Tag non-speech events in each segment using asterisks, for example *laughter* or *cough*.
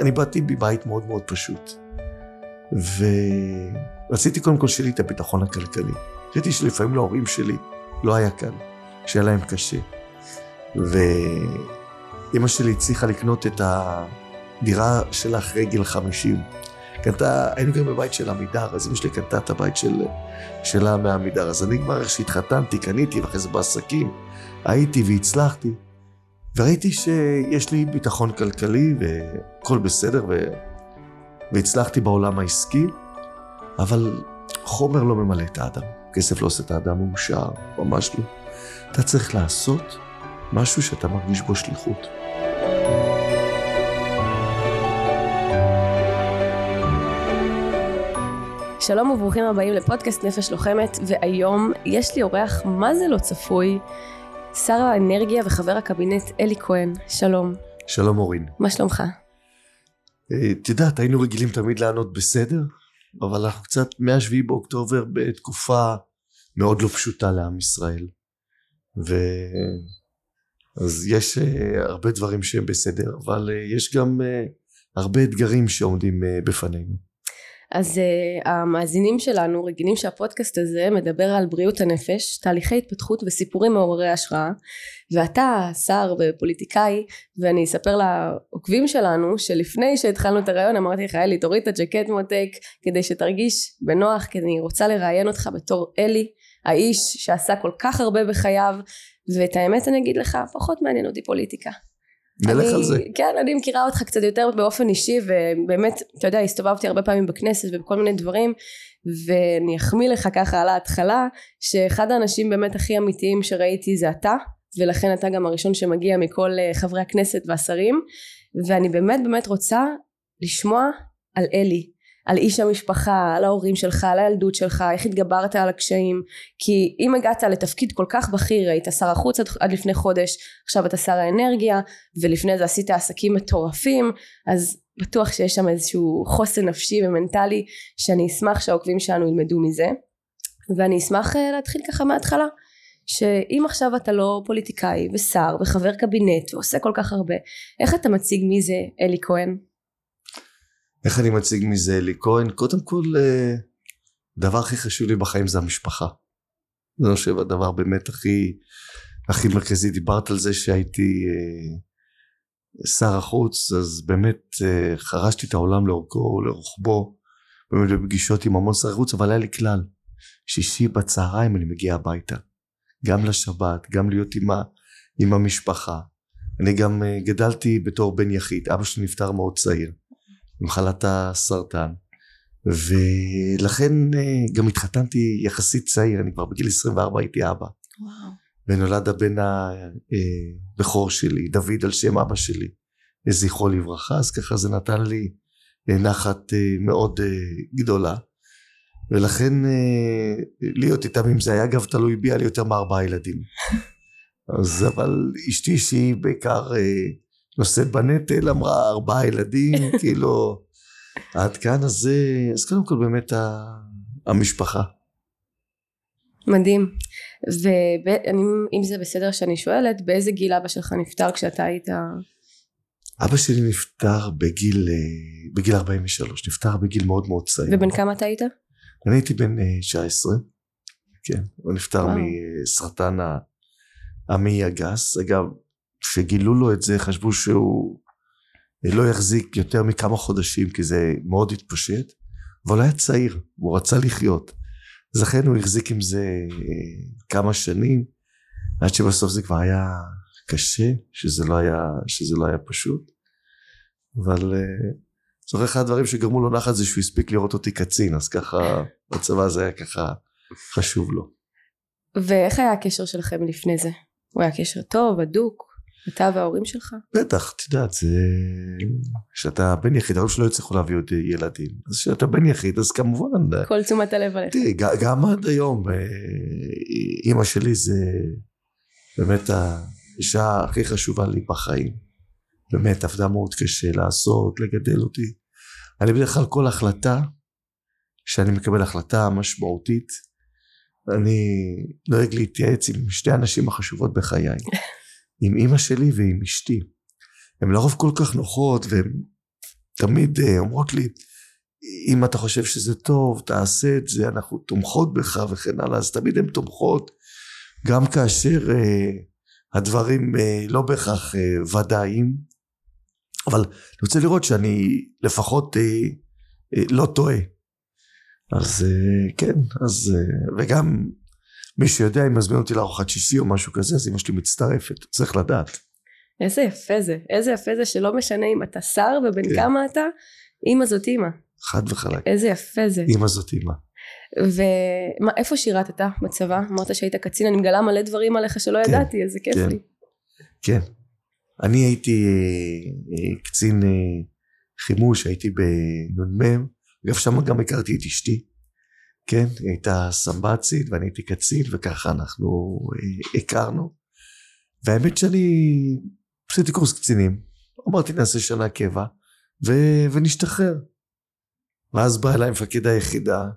אני באתי מבית מאוד מאוד פשוט. ורציתי קודם כל שיהיה לי את הביטחון הכלכלי. ראיתי שלפעמים להורים שלי לא היה קל, שהיה להם קשה. ואימא שלי הצליחה לקנות את הדירה שלה אחרי גיל 50. קנתה, היינו גם בבית של עמידר, אז אמא שלי קנתה את הבית של, שלה מעמידר. אז אני כבר איך שהתחתנתי, קניתי, ואחרי זה בעסקים, הייתי והצלחתי. וראיתי שיש לי ביטחון כלכלי והכל בסדר, ו... והצלחתי בעולם העסקי, אבל חומר לא ממלא את האדם. כסף לא עושה את האדם מאושר, ממש לא. אתה צריך לעשות משהו שאתה מרגיש בו שליחות. שלום וברוכים הבאים לפודקאסט נפש לוחמת, והיום יש לי אורח מה זה לא צפוי, שר האנרגיה וחבר הקבינט אלי כהן, שלום. שלום אורין. מה שלומך? אה, את יודעת, היינו רגילים תמיד לענות בסדר, אבל אנחנו קצת מהשביעי באוקטובר בתקופה מאוד לא פשוטה לעם ישראל. ו... אז יש uh, הרבה דברים שהם בסדר, אבל uh, יש גם הרבה אתגרים שעומדים בפנינו. אז uh, המאזינים שלנו רגילים שהפודקאסט הזה מדבר על בריאות הנפש, תהליכי התפתחות וסיפורים מעוררי השראה ואתה שר ופוליטיקאי ואני אספר לעוקבים שלנו שלפני שהתחלנו את הרעיון אמרתי לך אלי תוריד את הג'קט מותק כדי שתרגיש בנוח כי אני רוצה לראיין אותך בתור אלי האיש שעשה כל כך הרבה בחייו ואת האמת אני אגיד לך פחות מעניין אותי פוליטיקה נלך על זה. כן, אני מכירה אותך קצת יותר באופן אישי, ובאמת, אתה יודע, הסתובבתי הרבה פעמים בכנסת ובכל מיני דברים, ואני אחמיא לך ככה על ההתחלה, שאחד האנשים באמת הכי אמיתיים שראיתי זה אתה, ולכן אתה גם הראשון שמגיע מכל אה, חברי הכנסת והשרים, ואני באמת באמת רוצה לשמוע על אלי, על איש המשפחה, על ההורים שלך, על הילדות שלך, איך התגברת על הקשיים, כי אם הגעת לתפקיד כל כך בכיר, היית שר החוץ עד, עד לפני חודש, עכשיו אתה שר האנרגיה, ולפני זה עשית עסקים מטורפים, אז בטוח שיש שם איזשהו חוסן נפשי ומנטלי, שאני אשמח שהעוקבים שלנו ילמדו מזה, ואני אשמח אה, להתחיל ככה מההתחלה. שאם עכשיו אתה לא פוליטיקאי ושר וחבר קבינט ועושה כל כך הרבה, איך אתה מציג מי זה אלי כהן? איך אני מציג מזה אלי כהן? קודם כל, הדבר אה, הכי חשוב לי בחיים זה המשפחה. אני חושב הדבר באמת הכי, הכי מרכזי. דיברת על זה שהייתי אה, שר החוץ, אז באמת אה, חרשתי את העולם לאורכו ולרוחבו, באמת בפגישות עם המון שר חוץ, אבל היה לי כלל. שישי בצהריים אני מגיע הביתה. גם לשבת, גם להיות עם, ה, עם המשפחה. אני גם גדלתי בתור בן יחיד, אבא שלי נפטר מאוד צעיר. במחלת הסרטן. ולכן אה, גם התחתנתי יחסית צעיר אני כבר בגיל 24 הייתי אבא. וואו. ונולד הבן הבכור שלי דוד על שם אבא שלי זכרו לברכה. אז ככה זה נתן לי אה, נחת אה, מאוד גדולה. ולכן להיות איתם אם זה היה אגב תלוי בי היה לי יותר מארבעה ילדים. *laughs* אז אבל אשתי שהיא בעיקר נושאת בנטל, אמרה ארבעה ילדים, *laughs* כאילו, עד כאן, אז זה, אז קודם כל באמת המשפחה. מדהים. ואם זה בסדר שאני שואלת, באיזה גיל אבא שלך נפטר כשאתה היית... אבא שלי נפטר בגיל, בגיל 43, נפטר בגיל מאוד מאוד צעיר. ובן כמה אתה היית? אני הייתי בן 19, אה, כן, הוא נפטר מסרטן המעי הגס. אגב, כשגילו לו את זה חשבו שהוא לא יחזיק יותר מכמה חודשים כי זה מאוד התפשט אבל היה צעיר הוא רצה לחיות אז לכן הוא החזיק עם זה אה, כמה שנים עד שבסוף זה כבר היה קשה שזה לא היה, שזה לא היה פשוט אבל אה, זוכר אחד הדברים שגרמו לו נחת זה שהוא הספיק לראות אותי קצין אז ככה בצבא זה היה ככה חשוב לו ואיך היה הקשר שלכם לפני זה? הוא היה קשר טוב, הדוק? אתה וההורים שלך? בטח, את יודעת, זה... כשאתה בן יחיד, ההורים שלא הצליחו להביא עוד ילדים. אז כשאתה בן יחיד, אז כמובן... כל תשומת הלב עליך. תראי, גם עד היום, אה, אימא שלי זה באמת האישה הכי חשובה לי בחיים. באמת, עבדה מאוד קשה לעשות, לגדל אותי. אני בדרך כלל כל החלטה, שאני מקבל החלטה משמעותית, אני נוהג להתייעץ עם שתי הנשים החשובות בחיי. עם אימא שלי ועם אשתי. הן לרוב כל כך נוחות והן תמיד אה, אומרות לי, אם אתה חושב שזה טוב, תעשה את זה, אנחנו תומכות בך וכן הלאה, אז תמיד הן תומכות, גם כאשר אה, הדברים אה, לא בהכרח אה, ודאיים, אבל אני רוצה לראות שאני לפחות אה, אה, לא טועה. אז אה, כן, אז, אה, וגם מי שיודע אם מזמין אותי לארוחת שישי או משהו כזה, אז אמא שלי מצטרפת, צריך לדעת. איזה יפה זה, איזה יפה זה שלא משנה אם אתה שר ובן כן. כמה אתה, אימא זאת אימא. חד וחלק. איזה יפה זה. אמא זאת אמא. ומה, איפה שירתת בצבא? אמרת שהיית קצין, אני מגלה מלא דברים עליך שלא כן, ידעתי, איזה כיף כן. לי. כן. אני הייתי אה, אה, קצין אה, חימוש, הייתי בנ"מ, אגב שם גם הכרתי את אשתי, כן? היא הייתה סמב"צית ואני הייתי קצין וככה אנחנו אה, הכרנו. והאמת שאני עשיתי קורס קצינים, אמרתי נעשה שנה קבע ו- ונשתחרר. ואז בא אליי מפקד היחידה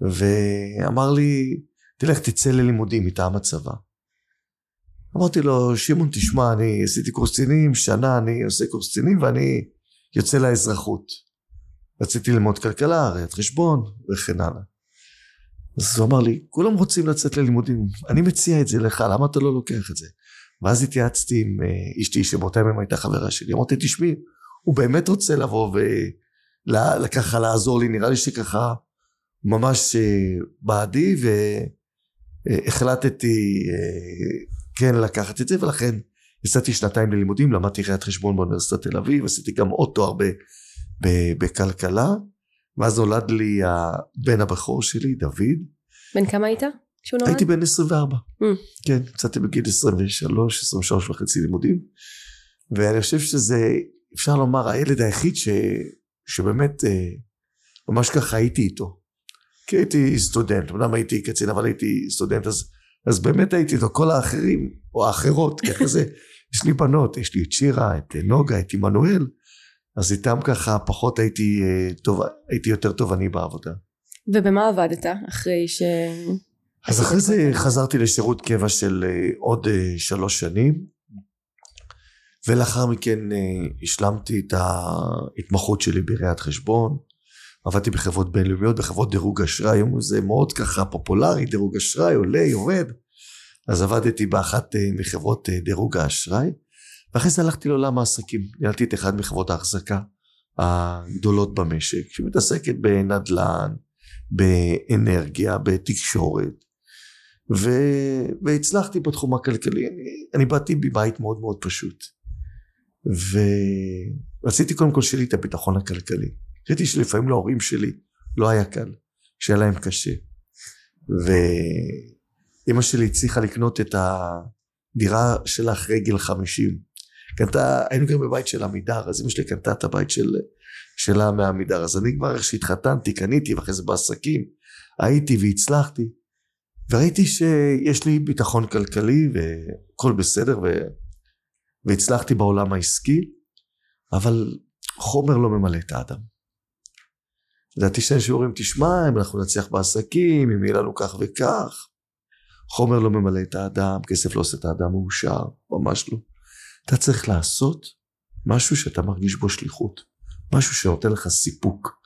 ואמר לי תלך תצא ללימודים מטעם הצבא. אמרתי לו, שמעון, תשמע, אני עשיתי קורס קצינים, שנה אני עושה קורס קצינים ואני יוצא לאזרחות. רציתי ללמוד כלכלה, ראיית חשבון וכן הלאה. אז הוא אמר לי, כולם רוצים לצאת ללימודים, אני מציע את זה לך, למה אתה לא לוקח את זה? ואז התייעצתי עם אה, אשתי שבאותה ימים הייתה חברה שלי, אמרתי, תשמעי, הוא באמת רוצה לבוא וככה לעזור לי, נראה לי שככה ממש אה, בעדי והחלטתי אה, כן לקחת את זה ולכן יצאתי שנתיים ללימודים למדתי ראיית חשבון באוניברסיטת תל אביב עשיתי גם עוד תואר ב, ב, בכלכלה ואז נולד לי הבן הבכור שלי דוד? בן כמה היית? כשהוא נולד? הייתי בן 24 Mm. כן יצאתי בגיל 23 23 וחצי לימודים. ואני חושב שזה אפשר לומר הילד היחיד ש, שבאמת אה, ממש ככה הייתי איתו. כי הייתי סטודנט אמנם הייתי קצין אבל הייתי סטודנט אז אז באמת הייתי איתו, כל האחרים, או האחרות, כי אחרי זה יש לי בנות, יש לי את שירה, את נוגה, את עמנואל, אז איתם ככה פחות הייתי אה, טוב, הייתי יותר תובעני בעבודה. ובמה עבדת אחרי ש... אז אחרי זה חזרתי לשירות קבע של אה, עוד אה, שלוש שנים, ולאחר מכן השלמתי את ההתמחות שלי בראיית חשבון, עבדתי בחברות בינלאומיות, בחברות דירוג אשראי, היום זה מאוד ככה פופולרי, דירוג אשראי עולה, יורד, אז עבדתי באחת מחברות דירוג האשראי, ואחרי זה הלכתי לעולם העסקים, ניהלתי את אחד מחברות ההחזקה הגדולות במשק, שמתעסקת בנדל"ן, באנרגיה, בתקשורת, ו... והצלחתי בתחום הכלכלי, אני, אני באתי מבית מאוד מאוד פשוט, ורציתי קודם כל שיהיה לי את הביטחון הכלכלי. ראיתי שלפעמים להורים שלי לא היה קל, שהיה להם קשה. ואימא שלי הצליחה לקנות את הדירה שלה אחרי גיל חמישים. קנתה, היינו גם בבית של עמידר, אז אימא שלי קנתה את הבית של, שלה מעמידר. אז אני כבר איך שהתחתנתי, קניתי, ואחרי זה בעסקים, הייתי והצלחתי. וראיתי שיש לי ביטחון כלכלי והכל בסדר, ו... והצלחתי בעולם העסקי, אבל חומר לא ממלא את האדם. לדעתי שני שיעורים תשמע אם אנחנו נצליח בעסקים אם יהיה לנו כך וכך חומר לא ממלא את האדם כסף לא עושה את האדם מאושר ממש לא אתה צריך לעשות משהו שאתה מרגיש בו שליחות משהו שנותן לך סיפוק.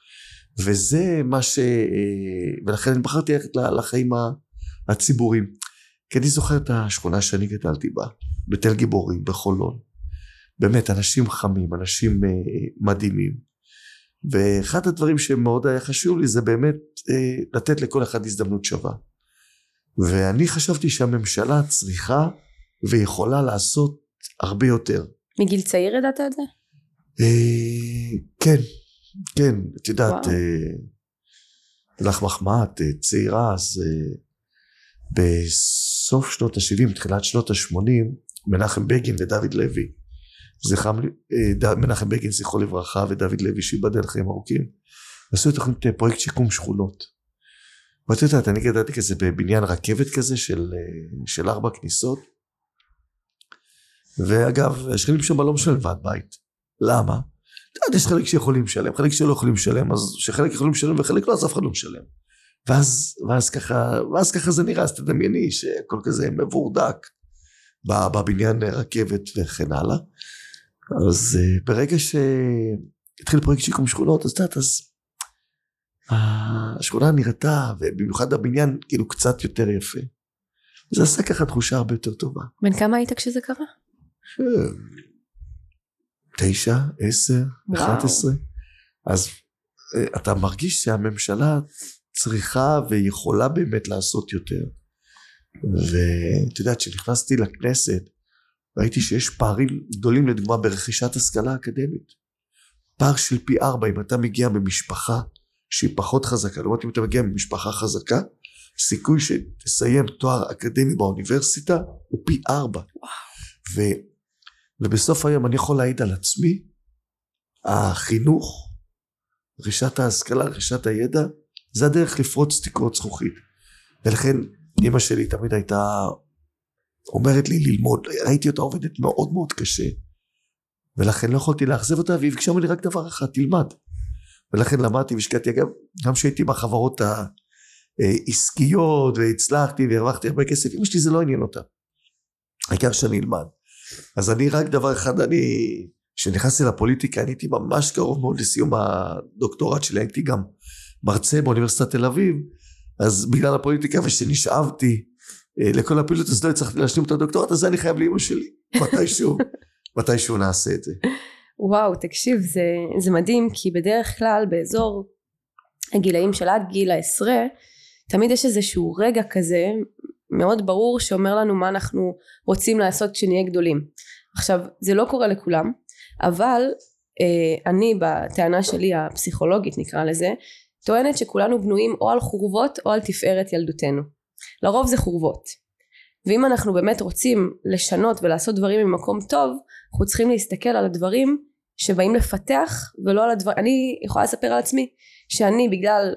וזה מה ש... ולכן אני בחרתי ללכת לחיים הציבוריים. כי אני זוכר את השכונה שאני גדלתי בה בתל גיבורים בחולון. באמת אנשים חמים אנשים מדהימים. ואחד הדברים שמאוד היה חשוב לי זה באמת אה, לתת לכל אחד הזדמנות שווה. ואני חשבתי שהממשלה צריכה ויכולה לעשות הרבה יותר מגיל צעיר ידעת את זה? אה, כן כן את יודעת. אה, לך מחמאה את אה, צעירה אז אה, בסוף שנות ה-70 תחילת שנות ה-80 מנחם בגין ודוד לוי זכרם, אה, ד- מנחם בגין זכרו לברכה ודוד לוי שייבדל חיים ארוכים עשו תוכנית אה, פרויקט שיקום שכונות ואת יודעת אני גדלתי כזה בבניין רכבת כזה של, של ארבע כניסות ואגב השכנים שם לא משלמים ועד בית למה? אתה יודע, יש חלק שיכולים לשלם חלק שלא יכולים לשלם אז שחלק יכולים לשלם וחלק לא אז אף אחד לא משלם ואז, ואז ככה ואז ככה זה נראה אז תדמייני שהכל כזה מבורדק בבניין רכבת וכן הלאה אז uh, ברגע התחיל פרויקט שיקום שכונות, אז את יודעת, אז השכונה נראתה, ובמיוחד הבניין, כאילו קצת יותר יפה. זה עשה ככה תחושה הרבה יותר טובה. בן כמה היית כשזה קרה? תשע, עשר, וואו. אחת עשרה. אז אה, אתה מרגיש שהממשלה צריכה ויכולה באמת לעשות יותר. ואת יודעת, כשנכנסתי לכנסת, ראיתי שיש פערים גדולים לדוגמה ברכישת השכלה אקדמית. פער של פי ארבע אם אתה מגיע ממשפחה שהיא פחות חזקה, לעומת אם אתה מגיע ממשפחה חזקה, סיכוי שתסיים תואר אקדמי באוניברסיטה הוא פי ארבע. ו, ובסוף היום אני יכול להעיד על עצמי, החינוך, רכישת ההשכלה, רכישת הידע, זה הדרך לפרוץ תקרות זכוכית. ולכן אימא שלי תמיד הייתה אומרת לי ללמוד, ראיתי אותה עובדת מאוד מאוד קשה, ולכן לא יכולתי לאכזב אותה, והיא ביקשה ממני רק דבר אחד, תלמד. ולכן למדתי והשקעתי, אגב, גם כשהייתי בחברות העסקיות, והצלחתי והרווחתי הרבה כסף, אמא שלי זה לא עניין אותה. העיקר שאני אלמד. אז אני רק דבר אחד, אני, כשנכנסתי לפוליטיקה, אני הייתי ממש קרוב מאוד לסיום הדוקטורט שלי, הייתי גם מרצה באוניברסיטת תל אביב, אז בגלל הפוליטיקה ושנשאבתי אה, לכל הפעילות, אז לא הצלחתי להשלים את הדוקטורט, אז זה אני חייב לאמא שלי, *laughs* מתישהו, מתישהו נעשה את זה. וואו תקשיב זה, זה מדהים כי בדרך כלל באזור הגילאים של עד גיל העשרה תמיד יש איזשהו רגע כזה מאוד ברור שאומר לנו מה אנחנו רוצים לעשות כשנהיה גדולים. עכשיו זה לא קורה לכולם אבל אה, אני בטענה שלי הפסיכולוגית נקרא לזה טוענת שכולנו בנויים או על חורבות או על תפארת ילדותנו. לרוב זה חורבות. ואם אנחנו באמת רוצים לשנות ולעשות דברים ממקום טוב אנחנו צריכים להסתכל על הדברים שבאים לפתח ולא על הדברים אני יכולה לספר על עצמי שאני בגלל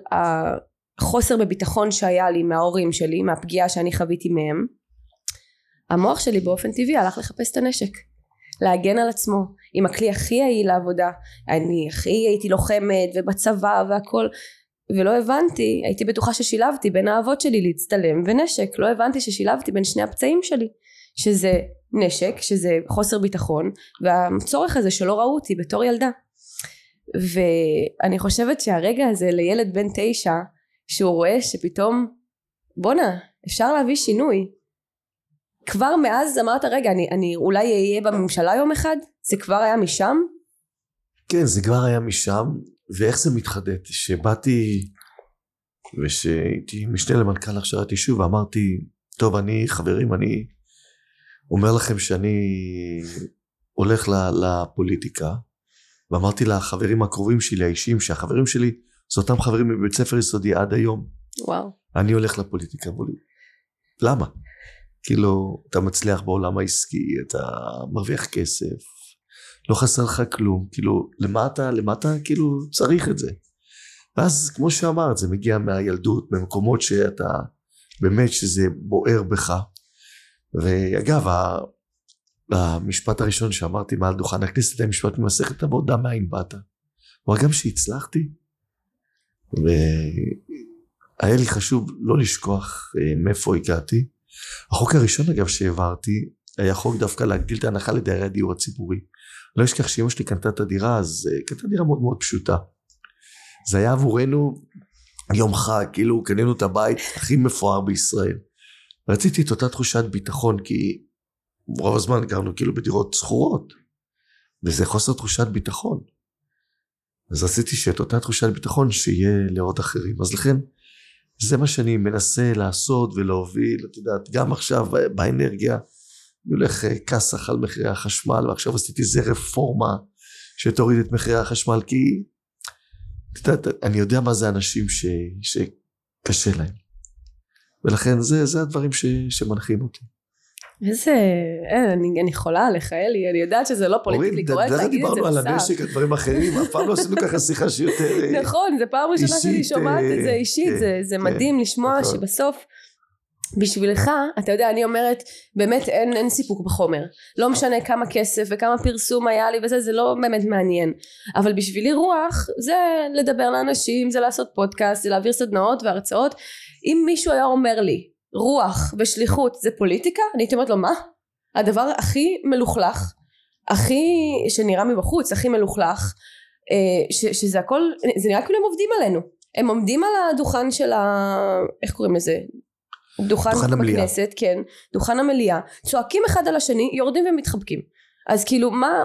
החוסר בביטחון שהיה לי מההורים שלי מהפגיעה שאני חוויתי מהם המוח שלי באופן טבעי הלך לחפש את הנשק להגן על עצמו. עם הכלי הכי יעיל לעבודה אני הכי הייתי לוחמת ובצבא והכל. ולא הבנתי הייתי בטוחה ששילבתי בין האהבות שלי להצטלם ונשק. לא הבנתי ששילבתי בין שני הפצעים שלי שזה נשק שזה חוסר ביטחון והצורך הזה שלא ראו אותי בתור ילדה. ואני חושבת שהרגע הזה לילד בן תשע שהוא רואה שפתאום בואנה אפשר להביא שינוי. כבר מאז אמרת רגע אני, אני אולי אהיה בממשלה יום אחד? זה כבר היה משם? כן, זה כבר היה משם, ואיך זה מתחדד? שבאתי ושהייתי משנה למנכ"ל הכשרת יישוב, ואמרתי, טוב, אני, חברים, אני אומר לכם שאני הולך לפוליטיקה, ואמרתי לחברים הקרובים שלי, האישיים, שהחברים שלי זה אותם חברים מבית ספר יסודי עד היום. וואו אני הולך לפוליטיקה, אמרו לי, למה? כאילו, אתה מצליח בעולם העסקי, אתה מרוויח כסף, לא חסר לך כלום, כאילו, למה אתה, למה אתה כאילו צריך את זה? ואז כמו שאמרת, זה מגיע מהילדות, במקומות שאתה, באמת שזה בוער בך. ואגב, המשפט הראשון שאמרתי מעל דוכן הכנסת היה משפט ממסכת אבות, דע מאין באת. כלומר, גם שהצלחתי, והיה לי חשוב לא לשכוח אה, מאיפה הגעתי. החוק הראשון אגב שהעברתי היה חוק דווקא להגדיל את ההנחה לדיירי הדיור הציבורי. לא אשכח שאמא שלי קנתה את הדירה אז אה, קנתה דירה מאוד מאוד פשוטה. זה היה עבורנו יום חג, כאילו קנינו את הבית הכי מפואר בישראל. רציתי את אותה תחושת ביטחון כי רוב הזמן גרנו כאילו בדירות שכורות וזה חוסר תחושת ביטחון. אז רציתי שאת אותה תחושת ביטחון שיהיה לעוד אחרים. אז לכן זה מה שאני מנסה לעשות ולהוביל, את יודעת, גם עכשיו באנרגיה, אני הולך אה, כסח על מחירי החשמל, ועכשיו עשיתי איזה רפורמה שתוריד את מחירי החשמל, כי את יודעת, אני יודע מה זה אנשים ש, שקשה להם. ולכן זה, זה הדברים ש, שמנחים אותי. איזה, אין, אני, אני חולה עליך אלי, אני יודעת שזה לא פוליטיקלי קורקט להגיד את זה דיברנו על בסף. הנשק, על דברים אחרים, אף פעם לא עשינו ככה שיחה שיותר... אה, נכון, זו פעם ראשונה שאני אישית, שומעת את זה אה, אישית, כן, זה, זה כן, מדהים לשמוע נכון. שבסוף בשבילך, אתה יודע, אני אומרת, באמת אין, אין סיפוק בחומר. לא משנה כמה כסף וכמה פרסום היה לי וזה, זה לא באמת מעניין. אבל בשבילי רוח זה לדבר לאנשים, זה לעשות פודקאסט, זה להעביר סדנאות והרצאות. אם מישהו היה אומר לי, רוח ושליחות זה פוליטיקה, אני הייתי אומרת לו, מה? הדבר הכי מלוכלך, הכי, שנראה מבחוץ, הכי מלוכלך, אה, ש, שזה הכל זה נראה כאילו הם עובדים עלינו הם עומדים על הדוכן של ה... איך קוראים לזה? דוכן, דוכן המליאה. בכנסת, כן, דוכן המליאה, צועקים אחד על השני, יורדים ומתחבקים. אז כאילו מה,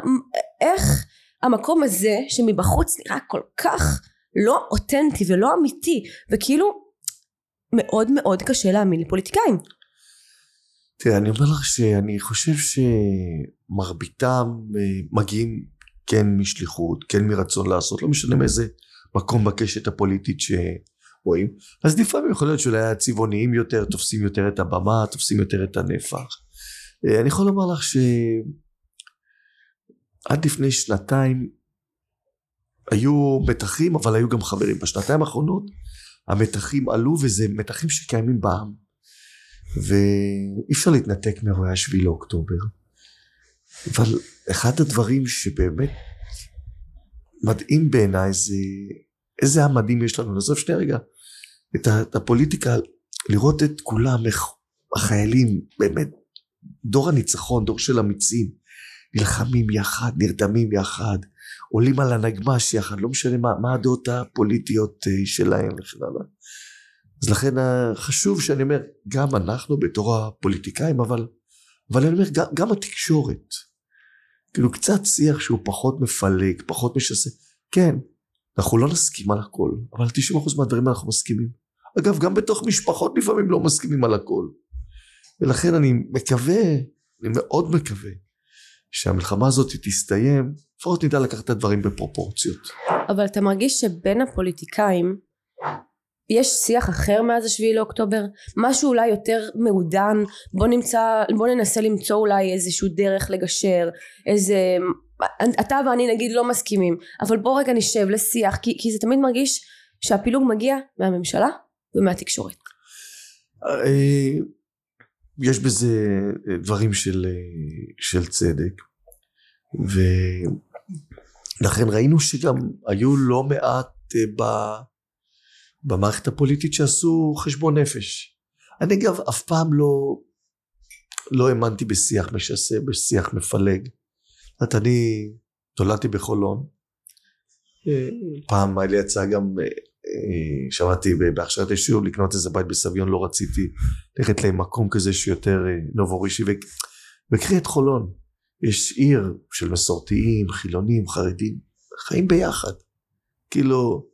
איך המקום הזה שמבחוץ נראה כל כך לא אותנטי ולא אמיתי, וכאילו מאוד מאוד קשה להאמין לפוליטיקאים. תראה, אני אומר לך שאני חושב שמרביתם אה, מגיעים כן משליחות, כן מרצון לעשות, לא משנה מאיזה מקום בקשת הפוליטית שרואים. אז לפעמים יכול להיות שאולי הצבעוניים יותר, תופסים יותר את הבמה, תופסים יותר את הנפח. אה, אני יכול לומר לך שעד לפני שנתיים היו מתחים, אבל היו גם חברים. בשנתיים האחרונות המתחים עלו, וזה מתחים שקיימים בעם. ואי אפשר להתנתק מאירועי השביעי לאוקטובר. אבל אחד הדברים שבאמת מדהים בעיניי זה איזה עם מדהים יש לנו. נעזוב שנייה רגע את, את הפוליטיקה, לראות את כולם, איך החיילים, באמת, דור הניצחון, דור של אמיצים, נלחמים יחד, נרדמים יחד, עולים על הנגמ"ש יחד, לא משנה מה, מה הדעות הפוליטיות אה, שלהם וכן הלאה. אז לכן אה, חשוב שאני אומר, גם אנחנו בתור הפוליטיקאים, אבל, אבל אני אומר, גם, גם התקשורת, כאילו קצת שיח שהוא פחות מפלג, פחות משסה, כן, אנחנו לא נסכים על הכל, אבל 90% מהדברים אנחנו מסכימים. אגב, גם בתוך משפחות לפעמים לא מסכימים על הכל. ולכן אני מקווה, אני מאוד מקווה, שהמלחמה הזאת תסתיים, לפחות נדע לקחת את הדברים בפרופורציות. אבל אתה מרגיש שבין הפוליטיקאים יש שיח אחר מאז השביעי לאוקטובר? משהו אולי יותר מעודן? בוא נמצא, בוא ננסה למצוא אולי איזשהו דרך לגשר, איזה... אתה ואני נגיד לא מסכימים, אבל בוא רגע נשב לשיח, כי, כי זה תמיד מרגיש שהפילוג מגיע מהממשלה ומהתקשורת. אה, יש בזה דברים של, של צדק, ולכן ראינו שגם היו לא מעט אה, ב... במערכת הפוליטית שעשו חשבון נפש. אני אגב אף פעם לא, לא האמנתי בשיח משסה, בשיח מפלג. את אני נולדתי בחולון. פעם היה לי הצעה גם, אה, שמעתי בהכשרת אישור לקנות איזה בית בסביון, לא רציתי ללכת למקום כזה שיותר אה, נובורישי. וקחי את חולון, יש עיר של מסורתיים, חילונים, חרדים, חיים ביחד. כאילו,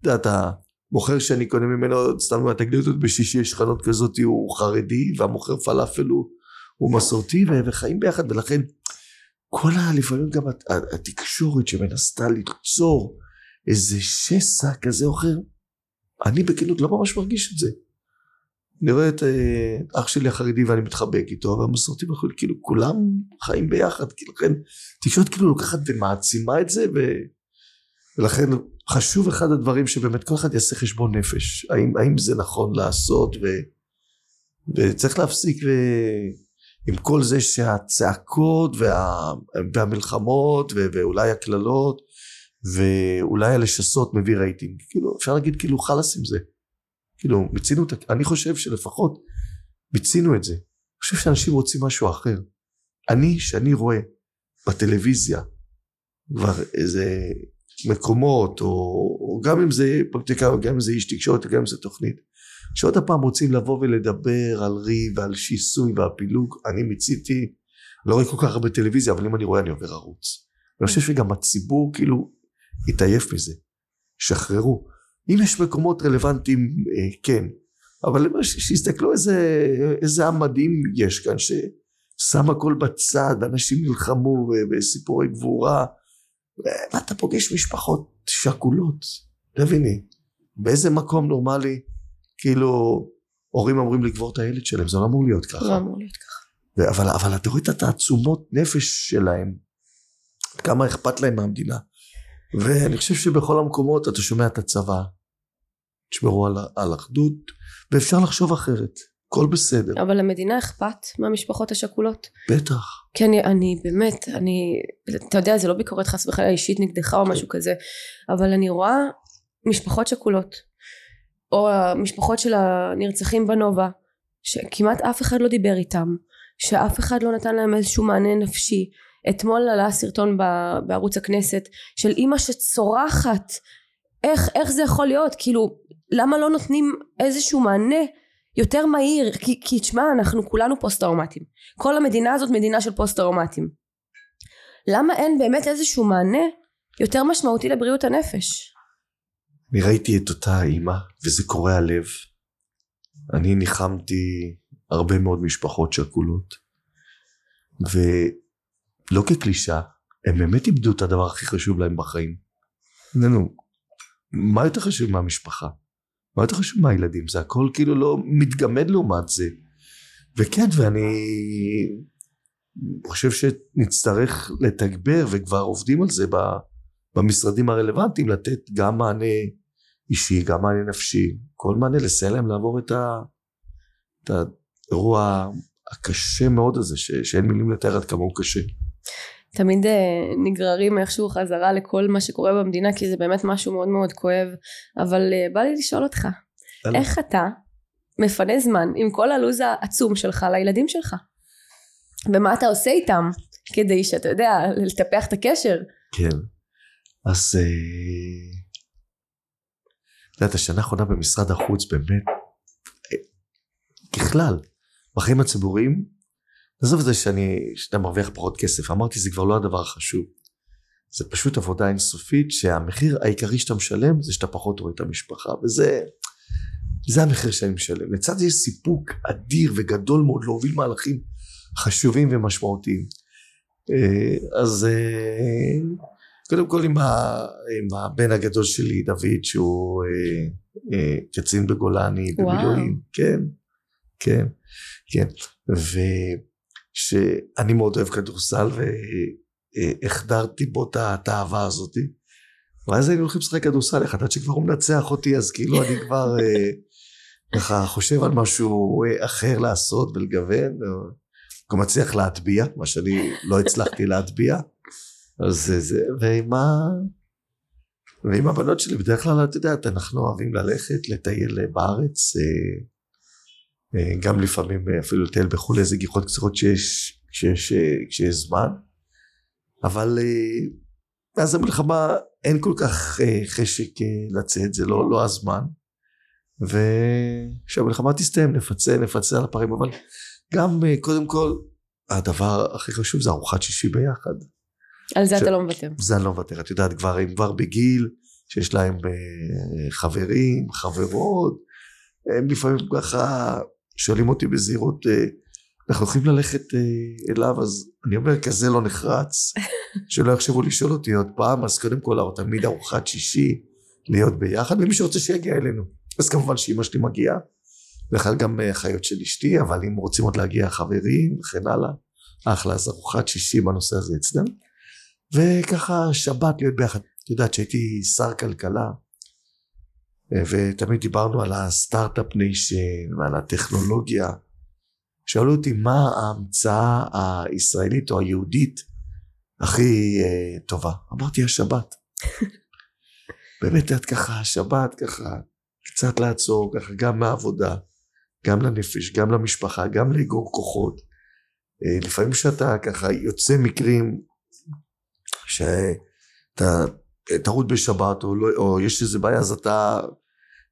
אתה יודע, מוכר שאני קונה ממנו, סתם תגדיר אותו בשישי יש חנות כזאת הוא חרדי והמוכר פלאפל הוא, הוא מסורתי וחיים ביחד ולכן כל ה... לפעמים גם התקשורת שמנסה ליצור איזה שסע כזה או אחר. אני בכנות לא ממש מרגיש את זה. אני רואה את אה, אח שלי החרדי ואני מתחבק איתו והמסורתים יכולים כאילו כולם חיים ביחד כאילו לכן תקשורת כאילו לוקחת ומעצימה את זה ו... ולכן חשוב אחד הדברים שבאמת כל אחד יעשה חשבון נפש. האם, האם זה נכון לעשות ו, וצריך להפסיק ו, עם כל זה שהצעקות וה, והמלחמות ו, ואולי הקללות ואולי הלשסות מביא רייטינג. כאילו אפשר להגיד כאילו חלאס עם זה. כאילו מיצינו את אני חושב שלפחות מיצינו את זה. אני חושב שאנשים רוצים משהו אחר. אני שאני רואה בטלוויזיה כבר איזה מקומות, או, או גם אם זה פרקטיקה, או גם אם זה איש תקשורת, או גם אם זה תוכנית, שעוד הפעם רוצים לבוא ולדבר על ריב ועל שיסוי והפילוג, אני מיציתי, לא רואה כל כך הרבה טלוויזיה, אבל אם אני רואה אני עובר ערוץ. אני חושב שגם הציבור כאילו התעייף מזה, שחררו. אם יש מקומות רלוונטיים, אה, כן, אבל שיסתכלו איזה, איזה עם מדהים יש כאן, ששם הכל בצד, אנשים נלחמו בסיפורי גבורה, ואתה פוגש משפחות שכולות, תביני, באיזה מקום נורמלי, כאילו, הורים אמורים לקבור את הילד שלהם, זה לא אמור להיות ככה. לא אמור להיות ככה. אבל, אבל אתה רואה את התעצומות נפש שלהם, כמה אכפת להם מהמדינה. ואני חושב שבכל המקומות אתה שומע את הצבא, תשמרו על, על אחדות, ואפשר לחשוב אחרת. הכל בסדר. אבל למדינה אכפת מהמשפחות השכולות? בטח. כי אני, אני באמת, אני, אתה יודע, זה לא ביקורת חס וחלילה אישית נגדך או משהו כזה, אבל אני רואה משפחות שכולות, או המשפחות של הנרצחים בנובה, שכמעט אף אחד לא דיבר איתם, שאף אחד לא נתן להם איזשהו מענה נפשי, אתמול עלה סרטון בערוץ הכנסת של אימא שצורחת. איך, איך זה יכול להיות? כאילו למה לא נותנים איזשהו מענה יותר מהיר? כי, כי תשמע אנחנו כולנו פוסט טראומטיים כל המדינה הזאת מדינה של פוסט טראומטיים למה אין באמת איזשהו מענה יותר משמעותי לבריאות הנפש? אני ראיתי את אותה אימא וזה קורע הלב אני ניחמתי הרבה מאוד משפחות שכולות ולא כקלישה הם באמת איבדו את הדבר הכי חשוב להם בחיים. נו, מה יותר חשוב מהמשפחה? מה יותר חשוב מהילדים? זה הכל כאילו לא מתגמד לעומת זה. וכן, ואני חושב שנצטרך לתגבר וכבר עובדים על זה במשרדים הרלוונטיים, לתת גם מענה אישי, גם מענה נפשי, כל מענה לסייע להם לעבור את, ה, את האירוע הקשה מאוד הזה, ש, שאין מילים לתאר עד כמה הוא קשה. תמיד uh, נגררים איכשהו חזרה לכל מה שקורה במדינה כי זה באמת משהו מאוד מאוד כואב. אבל uh, בא לי לשאול אותך אלא. איך אתה מפנה זמן עם כל הלו"ז העצום שלך לילדים שלך? ומה אתה עושה איתם כדי שאתה יודע לטפח את הקשר? כן. אז uh, את יודעת השנה האחרונה במשרד החוץ באמת ככלל בחיים הציבוריים עזוב את זה שאני, שאתה מרוויח פחות כסף, אמרתי זה כבר לא הדבר החשוב. זה פשוט עבודה אינסופית שהמחיר העיקרי שאתה משלם זה שאתה פחות רואה את המשפחה וזה זה המחיר שאני משלם. לצד זה יש סיפוק אדיר וגדול מאוד להוביל מהלכים חשובים ומשמעותיים. אה, אז אה, קודם כל עם, ה, עם הבן הגדול שלי דוד שהוא אה, קצין בגולני במילואים, כן, כן, כן, ו... שאני מאוד אוהב כדורסל והחדרתי בו את האהבה הזאתי. ואז היינו הולכים לשחק כדורסל אחד עד שכבר הוא מנצח אותי אז כאילו אני *laughs* כבר אה, ככה חושב על משהו אה, אחר לעשות ולגוון גם מצליח להטביע מה שאני לא הצלחתי להטביע. אז זה ועם ה... ועם הבנות שלי בדרך כלל את יודעת אנחנו אוהבים ללכת לטייל בארץ אה, אה, גם לפעמים אה, אפילו לטייל בחו"ל איזה גיחות קצרות שיש, כשיש, אה, כשיש זמן. אבל מאז המלחמה אין כל כך חשק לצאת זה לא, לא הזמן. וכשהמלחמה תסתיים נפצה נפצה על הפערים. אבל גם קודם כל הדבר הכי חשוב זה ארוחת שישי ביחד. על זה ש... אתה לא מוותר. זה אני לא מוותר. את יודעת כבר הם כבר בגיל שיש להם חברים חברות הם לפעמים ככה שואלים אותי בזהירות אה, אנחנו יכולים ללכת אה, אליו? אז אני אומר כזה לא נחרץ. *laughs* שלא יחשבו לשאול אותי עוד פעם אז קודם כל תמיד ארוחת שישי להיות ביחד. ומי שרוצה שיגיע אלינו. אז כמובן שאימא שלי מגיעה בכלל גם אה, אחיות של אשתי אבל אם רוצים עוד להגיע חברים וכן הלאה אחלה אז ארוחת שישי בנושא הזה אצלנו וככה שבת להיות ביחד. את יודעת שהייתי שר כלכלה ותמיד דיברנו על ה start-up nation ועל הטכנולוגיה. שאלו אותי מה ההמצאה הישראלית או היהודית הכי uh, טובה. אמרתי השבת. *laughs* באמת את ככה השבת ככה קצת לעצור ככה גם מהעבודה גם לנפש גם למשפחה גם לאגור כוחות uh, לפעמים שאתה ככה יוצא מקרים שאתה טעות בשבת או, לא, או יש איזה בעיה אז אתה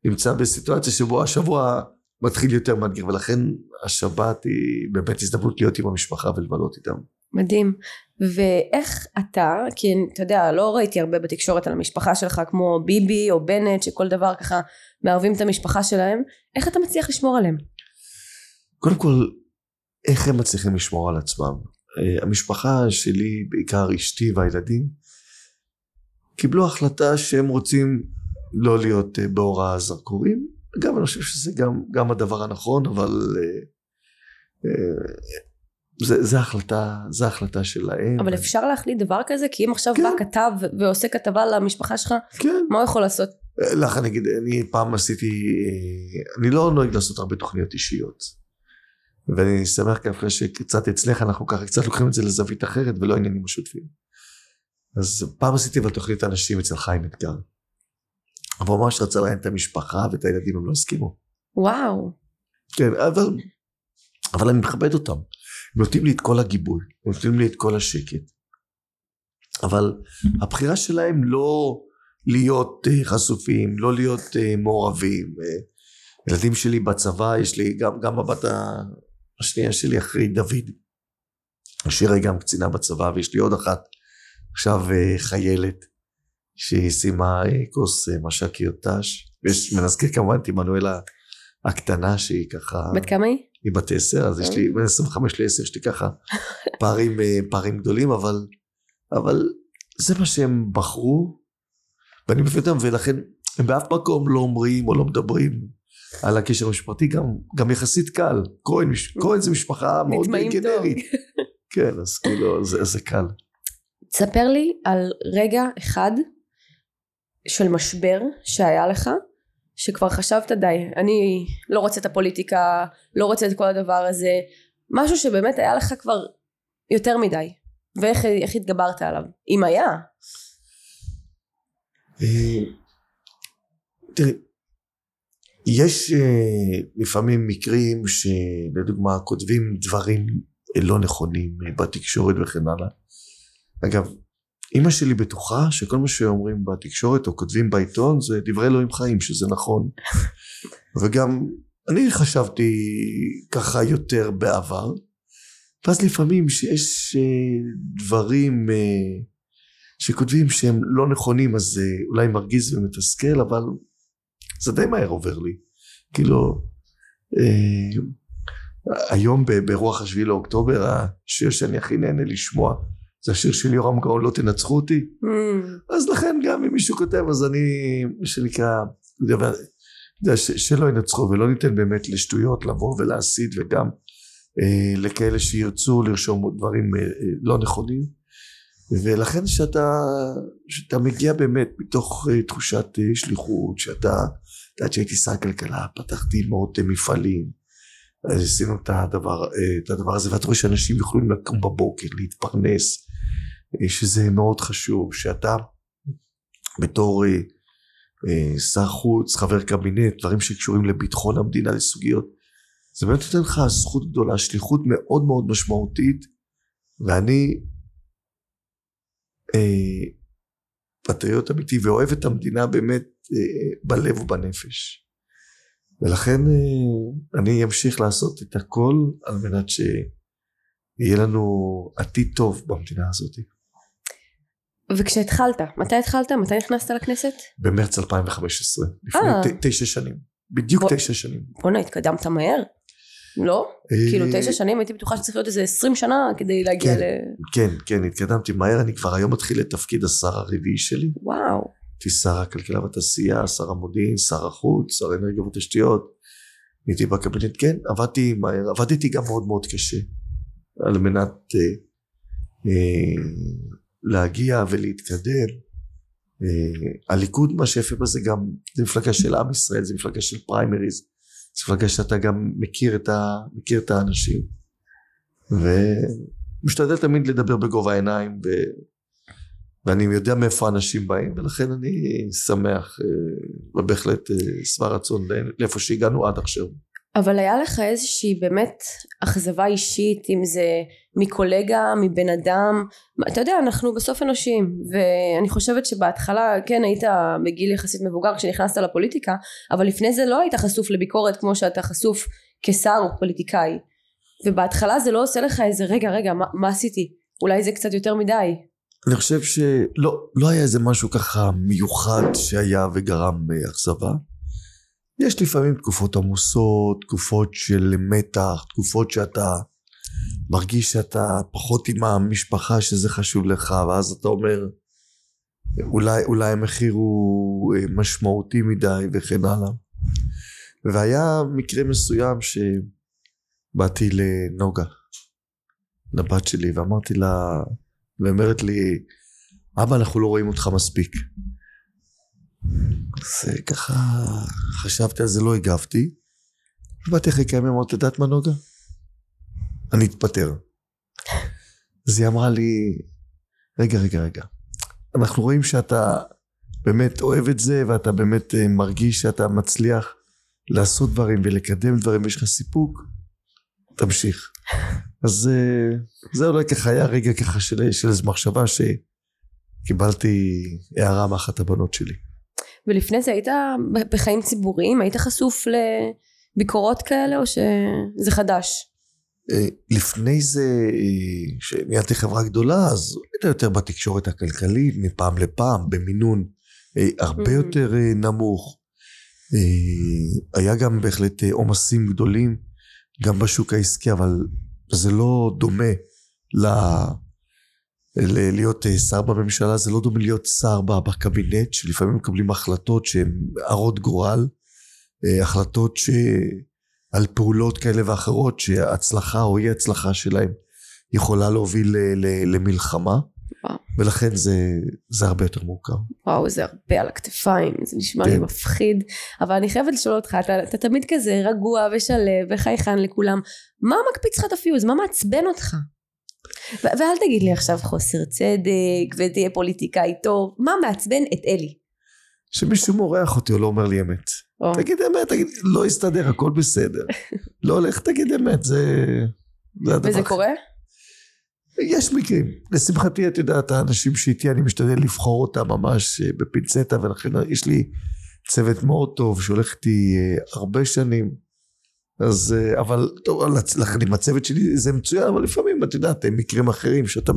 נמצא בסיטואציה שבו השבוע מתחיל יותר מאתגר ולכן השבת היא באמת הזדמנות להיות עם המשפחה ולבלות איתם. מדהים ואיך אתה כי אתה יודע לא ראיתי הרבה בתקשורת על המשפחה שלך כמו ביבי או בנט שכל דבר ככה מערבים את המשפחה שלהם איך אתה מצליח לשמור עליהם? קודם כל איך הם מצליחים לשמור על עצמם אה, המשפחה שלי בעיקר אשתי והילדים קיבלו החלטה שהם רוצים לא להיות אה, באור הזרקורים. אגב, אני חושב שזה גם, גם הדבר הנכון, אבל אה, אה, זה, זה החלטה, זה החלטה שלהם. אבל אפשר להחליט דבר כזה? כי אם עכשיו כן. בא כתב ועושה כתבה למשפחה שלך, כן. מה הוא יכול לעשות? לך אני אגיד, אני פעם עשיתי, אני לא נוהג לעשות הרבה תוכניות אישיות. ואני שמח ככה שקצת אצלך אנחנו ככה קצת לוקחים את זה לזווית אחרת ולא עניינים משותפים. אז פעם עשיתי אבל תוכנית אנשים אצל חיים אתגר. אבל ממש רצה להם את המשפחה ואת הילדים, הם לא הסכימו. וואו. כן, אבל, אבל אני מכבד אותם. הם נותנים לי את כל הגיבוי, הם נותנים לי את כל השקט. אבל הבחירה שלהם לא להיות אה, חשופים, לא להיות אה, מעורבים. אה, ילדים שלי בצבא, יש לי גם, גם הבת השנייה שלי אחרי דוד, שירה גם קצינה בצבא, ויש לי עוד אחת עכשיו חיילת שהיא סיימה קורס מש"קיות ת"ש, ויש מנזכיר כמובן את עמנואלה הקטנה שהיא ככה... בת כמה היא? היא בת עשר, אז יש לי בין 25 ל-10 יש לי ככה פערים, פערים גדולים, אבל, אבל זה מה שהם בחרו, ואני מבין אותם, ולכן הם באף מקום לא אומרים או לא מדברים על הקשר המשפחתי, גם, גם יחסית קל. כהן, כהן זה משפחה מאוד גנרית. *laughs* כן, אז כאילו, זה, זה קל. תספר לי על רגע אחד של משבר שהיה לך, שכבר חשבת די, אני לא רוצה את הפוליטיקה, לא רוצה את כל הדבר הזה, משהו שבאמת היה לך כבר יותר מדי, ואיך התגברת עליו, אם היה. אה, תראי, יש אה, לפעמים מקרים שלדוגמה כותבים דברים לא נכונים בתקשורת וכן הלאה. אגב, אימא שלי בטוחה שכל מה שאומרים בתקשורת או כותבים בעיתון זה דברי אלוהים חיים, שזה נכון. *laughs* וגם אני חשבתי ככה יותר בעבר. ואז לפעמים שיש אה, דברים שכותבים שהם לא נכונים אז זה אולי מרגיז ומתסכל אבל זה די מהר עובר לי כאילו אה, היום ברוח השביעי לאוקטובר השיר שאני הכי נהנה לשמוע זה השיר של יורם גאון לא תנצחו אותי mm. אז לכן גם אם מישהו כותב אז אני מה שנקרא שלא ינצחו ולא ניתן באמת לשטויות לבוא ולהסית וגם אה, לכאלה שירצו לרשום דברים אה, לא נכונים ולכן שאתה, שאתה מגיע באמת מתוך uh, תחושת uh, שליחות, שאתה, את יודעת שהייתי שר כלכלה, פתחתי מאות uh, מפעלים, אז עשינו את הדבר, uh, את הדבר הזה, ואתה רואה שאנשים יכולים לקום בבוקר, להתפרנס, שזה מאוד חשוב, שאתה בתור uh, uh, שר חוץ, חבר קבינט, דברים שקשורים לביטחון המדינה, לסוגיות, זה באמת נותן לך זכות גדולה, שליחות מאוד מאוד משמעותית, ואני אה, פטריוט אמיתי ואוהב את המדינה באמת אה, בלב ובנפש. ולכן אה, אני אמשיך לעשות את הכל על מנת שיהיה לנו עתיד טוב במדינה הזאת. וכשהתחלת, מתי התחלת? מתי נכנסת לכנסת? במרץ 2015, לפני תשע שנים. בדיוק תשע שנים. בואנה, התקדמת מהר. לא? אה, כאילו תשע שנים הייתי בטוחה שצריך להיות איזה עשרים שנה כדי להגיע כן, ל... כן, כן, התקדמתי מהר, אני כבר היום מתחיל את תפקיד השר הרביעי שלי. וואו. הייתי שר הכלכלה והתעשייה, שר המודיעין, שר החוץ, שר האנרגיה והתשתיות. הייתי בקבינט, כן, עבדתי מהר, עבדתי גם מאוד מאוד קשה על מנת אה, אה, להגיע ולהתקדם. אה, הליכוד, מה שיפה בזה גם, זה מפלגה של עם ישראל, זה מפלגה של פריימריז. צריך לבקש שאתה גם מכיר את, ה, מכיר את האנשים ומשתדל תמיד לדבר בגובה העיניים ו, ואני יודע מאיפה האנשים באים ולכן אני שמח אה, ובהחלט אה, שבע רצון לאיפה שהגענו עד עכשיו. אבל היה לך איזושהי באמת אכזבה אישית אם זה מקולגה מבן אדם? אתה יודע אנחנו בסוף אנושים ואני חושבת שבהתחלה כן היית בגיל יחסית מבוגר כשנכנסת לפוליטיקה אבל לפני זה לא היית חשוף לביקורת כמו שאתה חשוף כשר או פוליטיקאי. ובהתחלה זה לא עושה לך איזה רגע רגע מה, מה עשיתי? אולי זה קצת יותר מדי. אני חושב שלא לא היה איזה משהו ככה מיוחד שהיה וגרם אכזבה יש לפעמים תקופות עמוסות, תקופות של מתח, תקופות שאתה מרגיש שאתה פחות עם המשפחה שזה חשוב לך, ואז אתה אומר, אולי, אולי המחיר הוא אה, משמעותי מדי וכן הלאה. והיה מקרה מסוים שבאתי לנוגה, לבת שלי, ואמרתי לה, ואומרת לי, אבא אנחנו לא רואים אותך מספיק. אז ככה חשבתי על זה, לא הגבתי. ובאתי אחרי כמה ימים, אמרתי, את יודעת מה נוגה? אני אתפטר. אז היא אמרה לי, רגע, רגע, רגע. אנחנו רואים שאתה באמת אוהב את זה, ואתה באמת אה, מרגיש שאתה מצליח לעשות דברים ולקדם דברים, ויש לך סיפוק, תמשיך. אז אה, זה אולי ככה היה רגע ככה של, איזו מחשבה ש... קיבלתי הערה מאחת הבנות שלי. ולפני זה היית בחיים ציבוריים? היית חשוף לביקורות כאלה או שזה חדש? אה, לפני זה, אה, כשניהלתי חברה גדולה, אז היית יותר בתקשורת הכלכלית, מפעם לפעם, במינון אה, הרבה Mhm. יותר נמוך. היה גם בהחלט עומסים גדולים, גם בשוק העסקי, אבל זה לא דומה ל... להיות שר בממשלה, זה לא דומה להיות שר בקבינט, שלפעמים מקבלים החלטות שהן הרות גורל, החלטות ש... על פעולות כאלה ואחרות שהצלחה או אי הצלחה שלהם יכולה להוביל ל- ל- למלחמה וואו. ולכן זה, זה הרבה יותר מורכב. וואו זה הרבה על הכתפיים זה נשמע לי כן. מפחיד אבל אני חייבת לשאול אותך אתה, אתה תמיד כזה רגוע ושלב וחייכן לכולם מה מקפיץ לך את הפיוז מה מעצבן אותך ו- ואל תגיד לי עכשיו חוסר צדק ותהיה פוליטיקאי טוב מה מעצבן את אלי שמישהו מורח אותי או לא אומר לי אמת. או, תגיד אמת, תגיד, לא יסתדר, הכל בסדר. לא הולך, תגיד אמת, זה... זה וזה קורה? יש מקרים. לשמחתי, את יודעת, האנשים שאיתי, אני משתדל לבחור אותם ממש אה, בפינצטה, ולכן יש לי צוות מאוד טוב שהולך איתי אה, הרבה שנים. אז, אה, אבל, טוב, עם הצוות שלי זה מצוין, אבל לפעמים, את יודעת, הם מקרים אחרים שאתה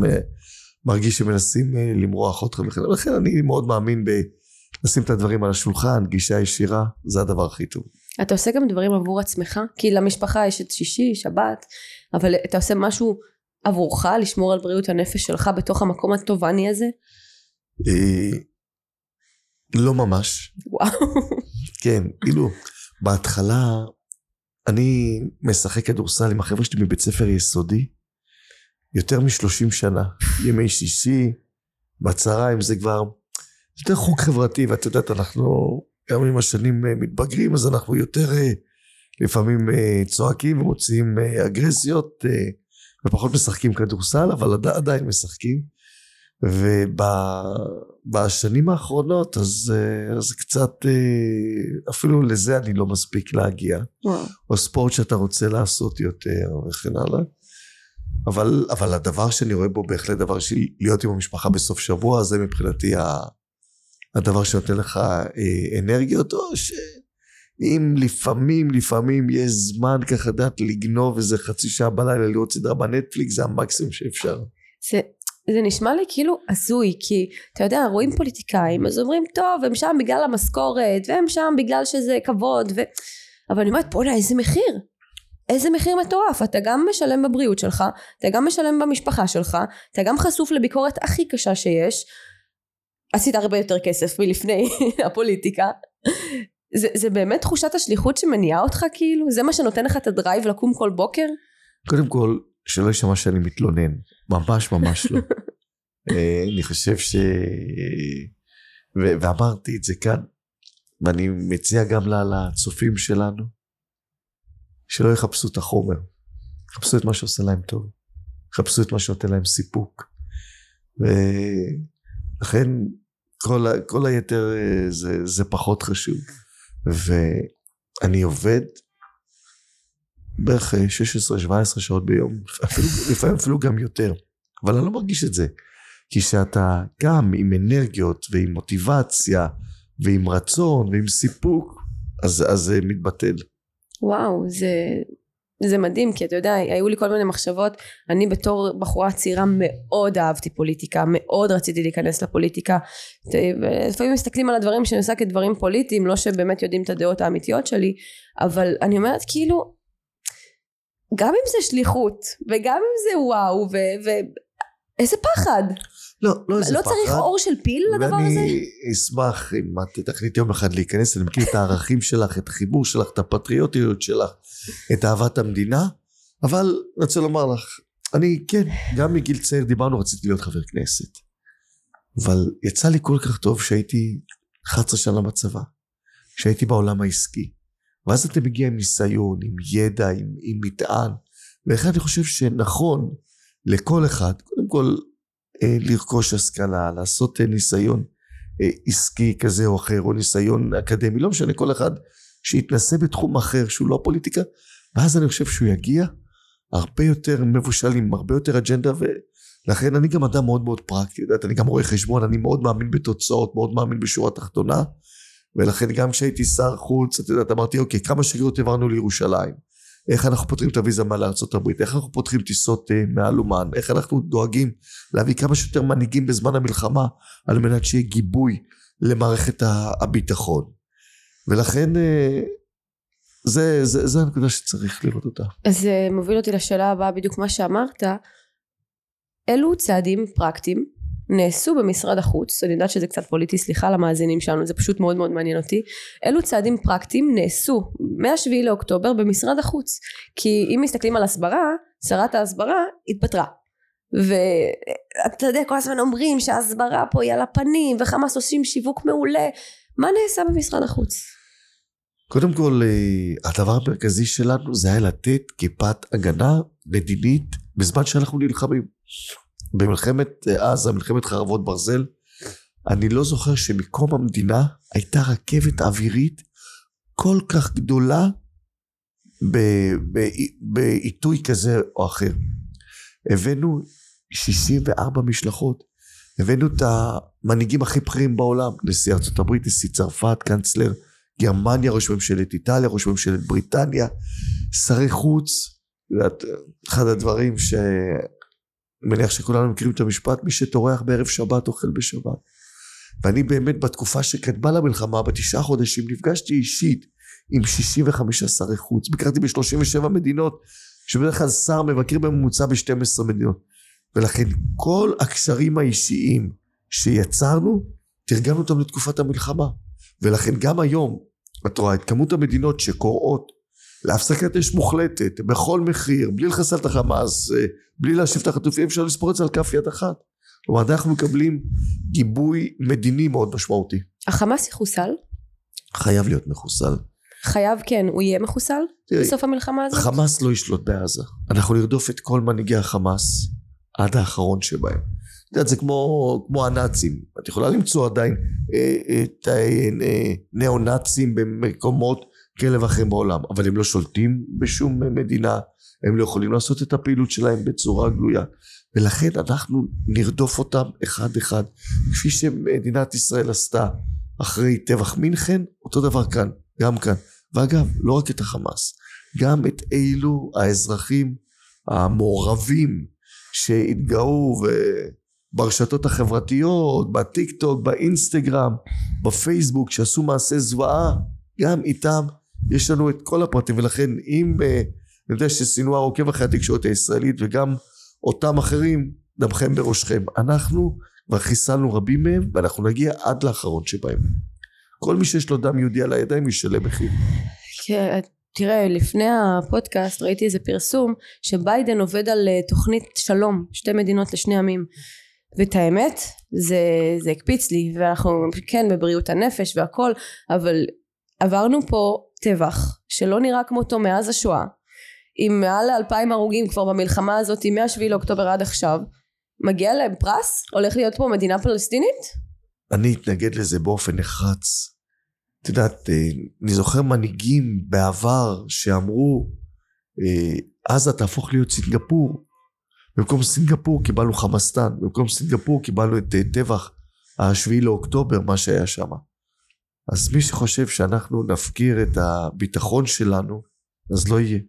מרגיש שמנסים אה, למרוח אותך, וכן, לכן אני מאוד מאמין ב... לשים את הדברים על השולחן, גישה ישירה, זה הדבר הכי טוב. אתה עושה גם דברים עבור עצמך? כי למשפחה יש את שישי, שבת, אבל אתה עושה משהו עבורך לשמור על בריאות הנפש שלך בתוך המקום התובעני הזה? אה, לא ממש. וואו. כן, כאילו, בהתחלה אני משחק כדורסל עם החבר'ה שלי מבית ספר יסודי יותר משלושים שנה. ימי שישי, בצהריים זה כבר יותר חוג חברתי, ואת יודעת, אנחנו גם עם השנים אה, מתבגרים, אז אנחנו יותר אה, לפעמים אה, צועקים ומוציאים אגרסיות, ופחות משחקים כדורסל, אבל עד- עדיין משחקים. ובשנים האחרונות אז אה, זה קצת אה, אפילו לזה אני לא מספיק להגיע. וואו. או ספורט שאתה רוצה לעשות יותר וכן הלאה. אבל, אבל הדבר שאני רואה בו בהחלט דבר של להיות עם המשפחה בסוף שבוע זה מבחינתי הדבר שנותן לך אה, אנרגיות או שאם לפעמים לפעמים יש זמן ככה דעת לגנוב איזה חצי שעה בלילה לראות סדרה בנטפליקס זה המקסימום שאפשר. זה, זה נשמע לי כאילו הזוי כי אתה יודע רואים פוליטיקאים אז אומרים טוב הם שם בגלל המשכורת והם שם בגלל שזה כבוד ו... אבל אני אומרת בואנה איזה מחיר. איזה מחיר מטורף. אתה גם משלם בבריאות שלך אתה גם משלם במשפחה שלך אתה גם חשוף לביקורת הכי קשה שיש. עשית הרבה יותר כסף מלפני *laughs* הפוליטיקה. זה, זה באמת תחושת השליחות שמניעה אותך כאילו? זה מה שנותן לך את הדרייב לקום כל בוקר? קודם כל, שלא יישמע שאני מתלונן. ממש ממש לא. *laughs* אה, אני חושב ש... ו- ואמרתי את זה כאן, ואני מציע גם לצופים שלנו, שלא יחפשו את החומר. יחפשו את מה שעושה להם טוב. יחפשו את מה שנותן להם סיפוק. ולכן כל, ה- כל היתר אה, זה, זה פחות חשוב. ואני עובד בערך 16-17 שעות ביום, אפילו, לפעמים אפילו גם יותר, אבל אני לא מרגיש את זה, כי כשאתה גם עם אנרגיות ועם מוטיבציה ועם רצון ועם סיפוק, אז, זה מתבטל. וואו זה זה מדהים כי אתה יודע היו לי כל מיני מחשבות. אני בתור בחורה צעירה מאוד אהבתי פוליטיקה מאוד רציתי להיכנס לפוליטיקה. ולפעמים מסתכלים על הדברים שאני עושה כדברים פוליטיים לא שבאמת יודעים את הדעות האמיתיות שלי אבל אני אומרת כאילו גם אם זה שליחות וגם אם זה וואו ואיזה פחד לא, לא איזה לא פחד. צריך אור של פיל לדבר הזה? ואני אשמח אם את תחליט יום אחד להיכנס, אני מכיר את הערכים שלך, את החיבור שלך, את הפטריוטיות שלך, את אהבת המדינה, אבל אני רוצה לומר לך, אני כן, גם מגיל צעיר דיברנו, רציתי להיות חבר כנסת. אבל יצא לי כל כך טוב שהייתי 11 שנה בצבא, שהייתי בעולם העסקי. ואז אתה מגיע עם ניסיון, עם ידע, עם, עם מטען, ולכן אני חושב שנכון לכל אחד, קודם כל אה, לרכוש השכלה, לעשות אה, ניסיון אה, עסקי כזה או אחר, או ניסיון אקדמי, לא משנה, כל אחד שיתנסה בתחום אחר שהוא לא פוליטיקה, ואז אני חושב שהוא יגיע הרבה יותר מבושל עם הרבה יותר אג'נדה לכן אני גם אדם מאוד מאוד פרקטי, יודעת, אני גם רואה חשבון, אני מאוד מאמין בתוצאות, מאוד מאמין בשורה תחתונה, ולכן גם כשהייתי שר חוץ, את יודעת, אמרתי, אוקיי, כמה שגרירות העברנו לירושלים? איך אנחנו פותרים את הוויזה מעל הברית? איך אנחנו פותרים טיסות uh, מעל אומן? איך אנחנו דואגים להביא כמה שיותר מנהיגים בזמן המלחמה, על מנת שיהיה גיבוי למערכת הביטחון. ולכן uh, זה, זה, זה הנקודה שצריך לראות אותה. אז זה מוביל אותי לשאלה הבאה, בדיוק מה שאמרת. אילו צעדים פרקטיים נעשו במשרד החוץ, אני יודעת שזה קצת פוליטי, סליחה למאזינים שלנו, זה פשוט מאוד מאוד מעניין אותי, אילו צעדים פרקטיים נעשו מהשביעי לאוקטובר במשרד החוץ, כי אם מסתכלים על הסברה, שרת ההסברה התפטרה, ואתה יודע כל הזמן אומרים שההסברה פה היא על הפנים וחמאס עושים שיווק מעולה, מה נעשה במשרד החוץ? קודם כל, אה, הדבר המרכזי שלנו זה היה לתת כיפת הגנה מדינית בזמן שאנחנו נלחמים. במלחמת אה, עזה, מלחמת חרבות ברזל, אני לא זוכר שמקום המדינה הייתה רכבת אווירית כל כך גדולה בעיתוי כזה או אחר. הבאנו 64 משלחות, הבאנו את המנהיגים הכי בכירים בעולם, נשיא ארצות הברית, נשיא צרפת, קאנצלר גרמניה, ראש ממשלת איטליה, ראש ממשלת בריטניה, שרי חוץ, אחד הדברים ש... מניח שכולנו מכירים את המשפט, מי שטורח בערב שבת אוכל בשבת. ואני באמת בתקופה שקדמה למלחמה, בתשעה חודשים, נפגשתי אישית עם 65 שרי חוץ. ביקרתי ב-37 מדינות, שבדרך כלל שר מבקר בממוצע ב-12 מדינות. ולכן כל הקשרים האישיים שיצרנו, תרגמנו אותם לתקופת המלחמה. ולכן גם היום, את רואה את כמות המדינות שקוראות להפסקת אש מוחלטת, בכל מחיר, בלי לחסל את החמאס, אה, בלי להשיב את החטופים, אפשר לספור את זה על כף יד אחת. כלומר, אנחנו מקבלים גיבוי מדיני מאוד משמעותי. החמאס יחוסל? חייב להיות מחוסל. חייב כן, הוא יהיה מחוסל תראי, בסוף המלחמה הזאת? חמאס לא ישלוט בעזה. אנחנו נרדוף את כל מנהיגי החמאס עד האחרון שבהם. את יודעת, זה כמו, כמו הנאצים. את יכולה למצוא עדיין אה, את הניאו-נאצים במקומות כאלה ואחרים בעולם, אבל הם לא שולטים בשום מדינה, הם לא יכולים לעשות את הפעילות שלהם בצורה גלויה, ולכן אנחנו נרדוף אותם אחד אחד, כפי שמדינת ישראל עשתה אחרי טבח מינכן, אותו דבר כאן, גם כאן. ואגב, לא רק את החמאס, גם את אילו האזרחים המעורבים שהתגאו ברשתות החברתיות, בטיק טוק, באינסטגרם, בפייסבוק, שעשו מעשה זוועה, גם איתם יש לנו את כל הפרטים ולכן אם uh, אני יודע שסינואר עוקב אחרי התקשורת הישראלית וגם אותם אחרים דמכם בראשכם. אנחנו כבר חיסלנו רבים מהם ואנחנו נגיע עד לאחרון שבהם. כל מי שיש לו דם יהודי על הידיים ישלם מחיר. כן, תראה לפני הפודקאסט ראיתי איזה פרסום שביידן עובד על אה, תוכנית שלום שתי מדינות לשני עמים. ואת האמת זה, זה הקפיץ לי ואנחנו כן בבריאות הנפש והכל אבל עברנו פה טבח שלא נראה כמותו מאז השואה עם מעל לאלפיים הרוגים כבר במלחמה הזאת מהשביעי לאוקטובר עד עכשיו מגיע להם פרס? הולך להיות פה מדינה פלסטינית? אני אתנגד לזה באופן נחרץ. את יודעת, אה, אני זוכר מנהיגים בעבר שאמרו אה, עזה תהפוך להיות סינגפור. במקום סינגפור קיבלנו חמאסטן, במקום סינגפור קיבלנו את אה, טבח השביעי לאוקטובר, מה שהיה שם. אז מי שחושב שאנחנו נפקיר את הביטחון שלנו, אז לא יהיה.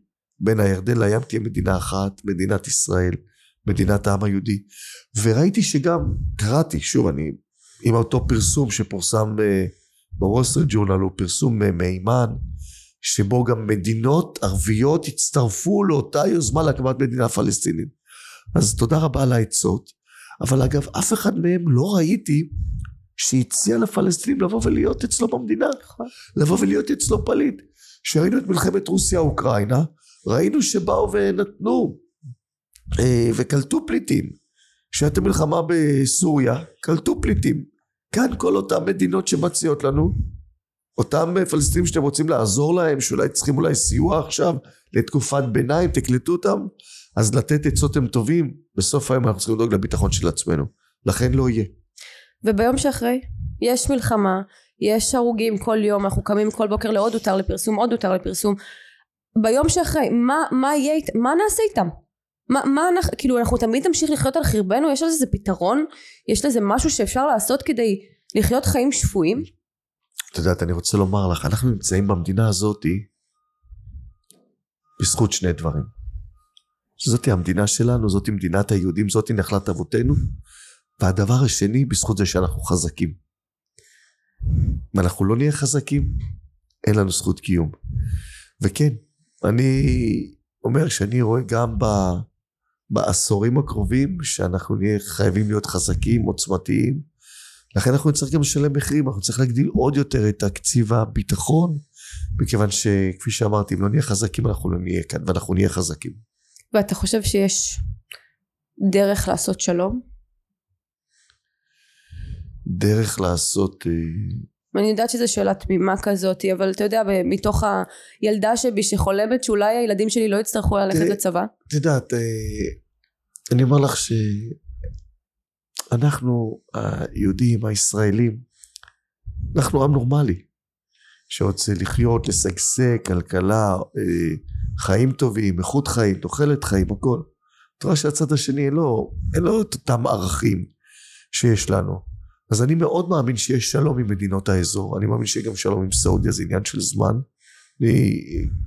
בין הירדן לים תהיה מדינה אחת, מדינת ישראל, מדינת העם היהודי. וראיתי שגם, קראתי, שוב, אני, עם אותו פרסום שפורסם אה, בוול סטריט ג'ורנל, הוא פרסום אה, מהימן, שבו גם מדינות ערביות הצטרפו לאותה יוזמה להקמת מדינה פלסטינית. אז תודה רבה על העצות. אבל אגב, אף אחד מהם לא ראיתי שהציע לפלסטינים לבוא ולהיות אצלו במדינה, נכון. לבוא ולהיות אצלו פליט. כשראינו את מלחמת רוסיה-אוקראינה, ראינו שבאו ונתנו אה, וקלטו פליטים. כשהייתה מלחמה בסוריה, קלטו פליטים. כאן כל אותן מדינות שמציעות לנו, אותם פלסטינים שאתם רוצים לעזור להם, שאולי צריכים אולי סיוע עכשיו לתקופת ביניים, תקלטו אותם, אז לתת עצות הם טובים, בסוף היום אנחנו צריכים לדאוג לביטחון של עצמנו. לכן לא יהיה. וביום שאחרי יש מלחמה יש הרוגים כל יום אנחנו קמים כל בוקר לעוד הותר לפרסום עוד הותר לפרסום ביום שאחרי מה, מה יהיה מה נעשה איתם מה, מה אנחנו, כאילו אנחנו תמיד נמשיך לחיות על חרבנו? יש לזה פתרון? יש לזה משהו שאפשר לעשות כדי לחיות חיים שפויים? את יודעת, אני רוצה לומר לך, אנחנו נמצאים במדינה הזאתי בזכות שני דברים. שזאתי המדינה שלנו, זאתי מדינת היהודים, זאתי נחלת אבותינו, והדבר השני, בזכות זה שאנחנו חזקים. אם אנחנו לא נהיה חזקים, אין לנו זכות קיום. וכן, אני אומר שאני רואה גם ב, בעשורים הקרובים שאנחנו נהיה חייבים להיות חזקים, עוצמתיים. לכן אנחנו נצטרך גם לשלם מחירים, אנחנו נצטרך להגדיל עוד יותר את תקציב הביטחון, מכיוון שכפי שאמרתי, אם לא נהיה חזקים אנחנו לא נהיה כאן, ואנחנו נהיה חזקים. ואתה חושב שיש דרך לעשות שלום? דרך לעשות... אה, ואני יודעת שזו שאלה תמימה כזאת, אבל אתה יודע, מתוך הילדה שבי שחולמת שאולי הילדים שלי לא יצטרכו ללכת לצבא. את יודעת, אה, אני אומר לך שאנחנו היהודים, הישראלים, אנחנו עם נורמלי, שרוצה לחיות, לשגשג, כלכלה, אה, חיים טובים, איכות חיים, תוחלת חיים, הכל. אתה רואה שהצד השני אין לו, אין לו את אותם ערכים שיש לנו. אז אני מאוד מאמין שיש שלום עם מדינות האזור, אני מאמין שיהיה גם שלום עם סעודיה, זה עניין של זמן. אני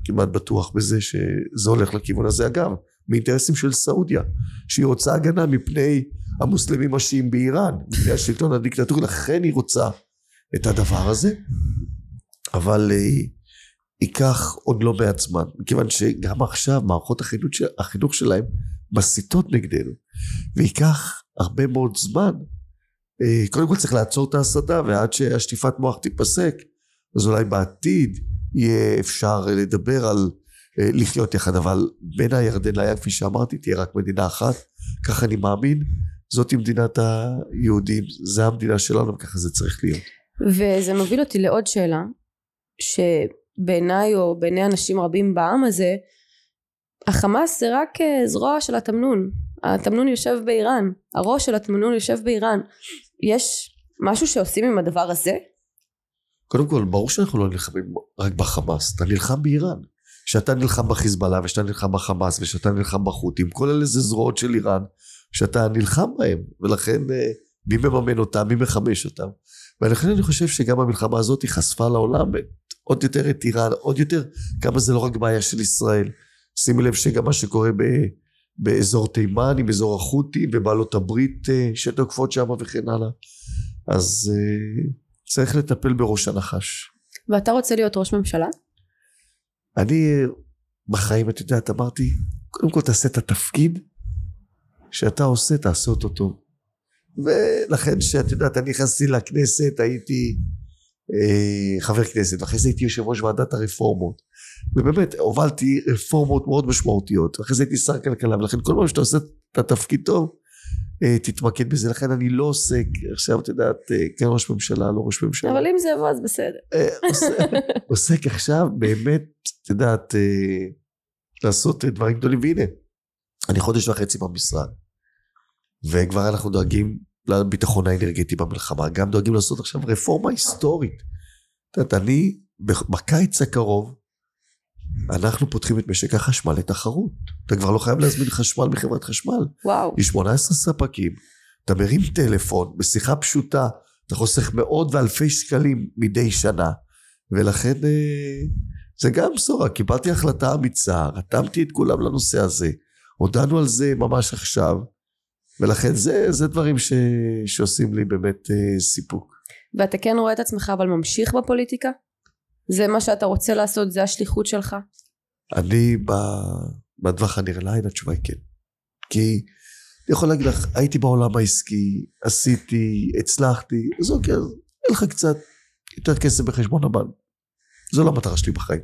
כמעט בטוח בזה שזה הולך לכיוון הזה. אגב, מאינטרסים של סעודיה, שהיא רוצה הגנה מפני המוסלמים השיעים באיראן, מפני השלטון הדיקטטורי, לכן היא רוצה את הדבר הזה, אבל אה, ייקח עוד לא מעט זמן, מכיוון שגם עכשיו מערכות החינוך, החינוך שלהם מסיתות נגדנו, וייקח הרבה מאוד זמן קודם כל צריך לעצור את ההסתה ועד שהשטיפת מוח תיפסק אז אולי בעתיד יהיה אפשר לדבר על אה, לחיות יחד. אבל בין הירדן לים כפי שאמרתי תהיה רק מדינה אחת ככה אני מאמין. זאתי מדינת היהודים זה המדינה שלנו וככה זה צריך להיות. וזה מוביל אותי לעוד שאלה שבעיניי או בעיני אנשים רבים בעם הזה החמאס זה רק אה, זרוע של התמנון. התמנון יושב באיראן. הראש של התמנון יושב באיראן יש משהו שעושים עם הדבר הזה? קודם כל ברור שאנחנו לא נלחמים רק בחמאס. אתה נלחם באיראן. שאתה נלחם בחיזבאללה ושאתה נלחם בחמאס ושאתה נלחם בחות'ים כל אלה זה זרועות של איראן שאתה נלחם בהם. ולכן אה, מי מממן אותם מי מחמש אותם? ולכן אני חושב שגם המלחמה הזאת היא חשפה לעולם עוד יותר את איראן עוד יותר כמה זה לא רק בעיה של ישראל. שימי לב שגם מה שקורה ב... באזור תימן עם אזור החות'ים ובעלות הברית אה, שתוקפות שם וכן הלאה אז אה, צריך לטפל בראש הנחש. ואתה רוצה להיות ראש ממשלה? אני בחיים את יודעת אמרתי קודם כל תעשה את התפקיד שאתה עושה תעשה אותו טוב ולכן שאת יודעת אני נכנסתי לכנסת הייתי אה, חבר כנסת ואחרי זה הייתי יושב ראש ועדת הרפורמות ובאמת הובלתי רפורמות מאוד משמעותיות ואחרי זה הייתי שר כלכלה ולכן כל פעם שאתה עושה את התפקיד טוב אה, תתמקד בזה. לכן אני לא עוסק עכשיו את יודעת אה, כן ראש ממשלה לא ראש ממשלה. אבל אם זה יבוא אז בסדר. *laughs* עוסק עכשיו באמת את יודעת לעשות דברים גדולים. והנה אני חודש וחצי במשרד וכבר אנחנו דואגים לביטחון האנרגטי במלחמה. גם דואגים לעשות עכשיו רפורמה היסטורית. את יודעת אני בקיץ הקרוב אנחנו פותחים את משק החשמל לתחרות. אתה כבר לא חייב להזמין חשמל מחברת חשמל. וואו. יש 18 ספקים, אתה מרים טלפון, בשיחה פשוטה, אתה חוסך מאות ואלפי שקלים מדי שנה, ולכן אה, זה גם בשורה. קיבלתי החלטה אמיצה, רתמתי את כולם לנושא הזה, הודענו על זה ממש עכשיו, ולכן זה, זה דברים ש, שעושים לי באמת אה, סיפוק. ואתה כן רואה את עצמך אבל ממשיך בפוליטיקה? זה מה שאתה רוצה לעשות? זה השליחות שלך? אני בטווח הנראה לעין התשובה היא כן. כי אני יכול להגיד לך, הייתי בעולם העסקי, עשיתי, הצלחתי, אז אוקיי, אז אין לך קצת יותר כסף בחשבון הבנק. זו לא המטרה שלי בחיים.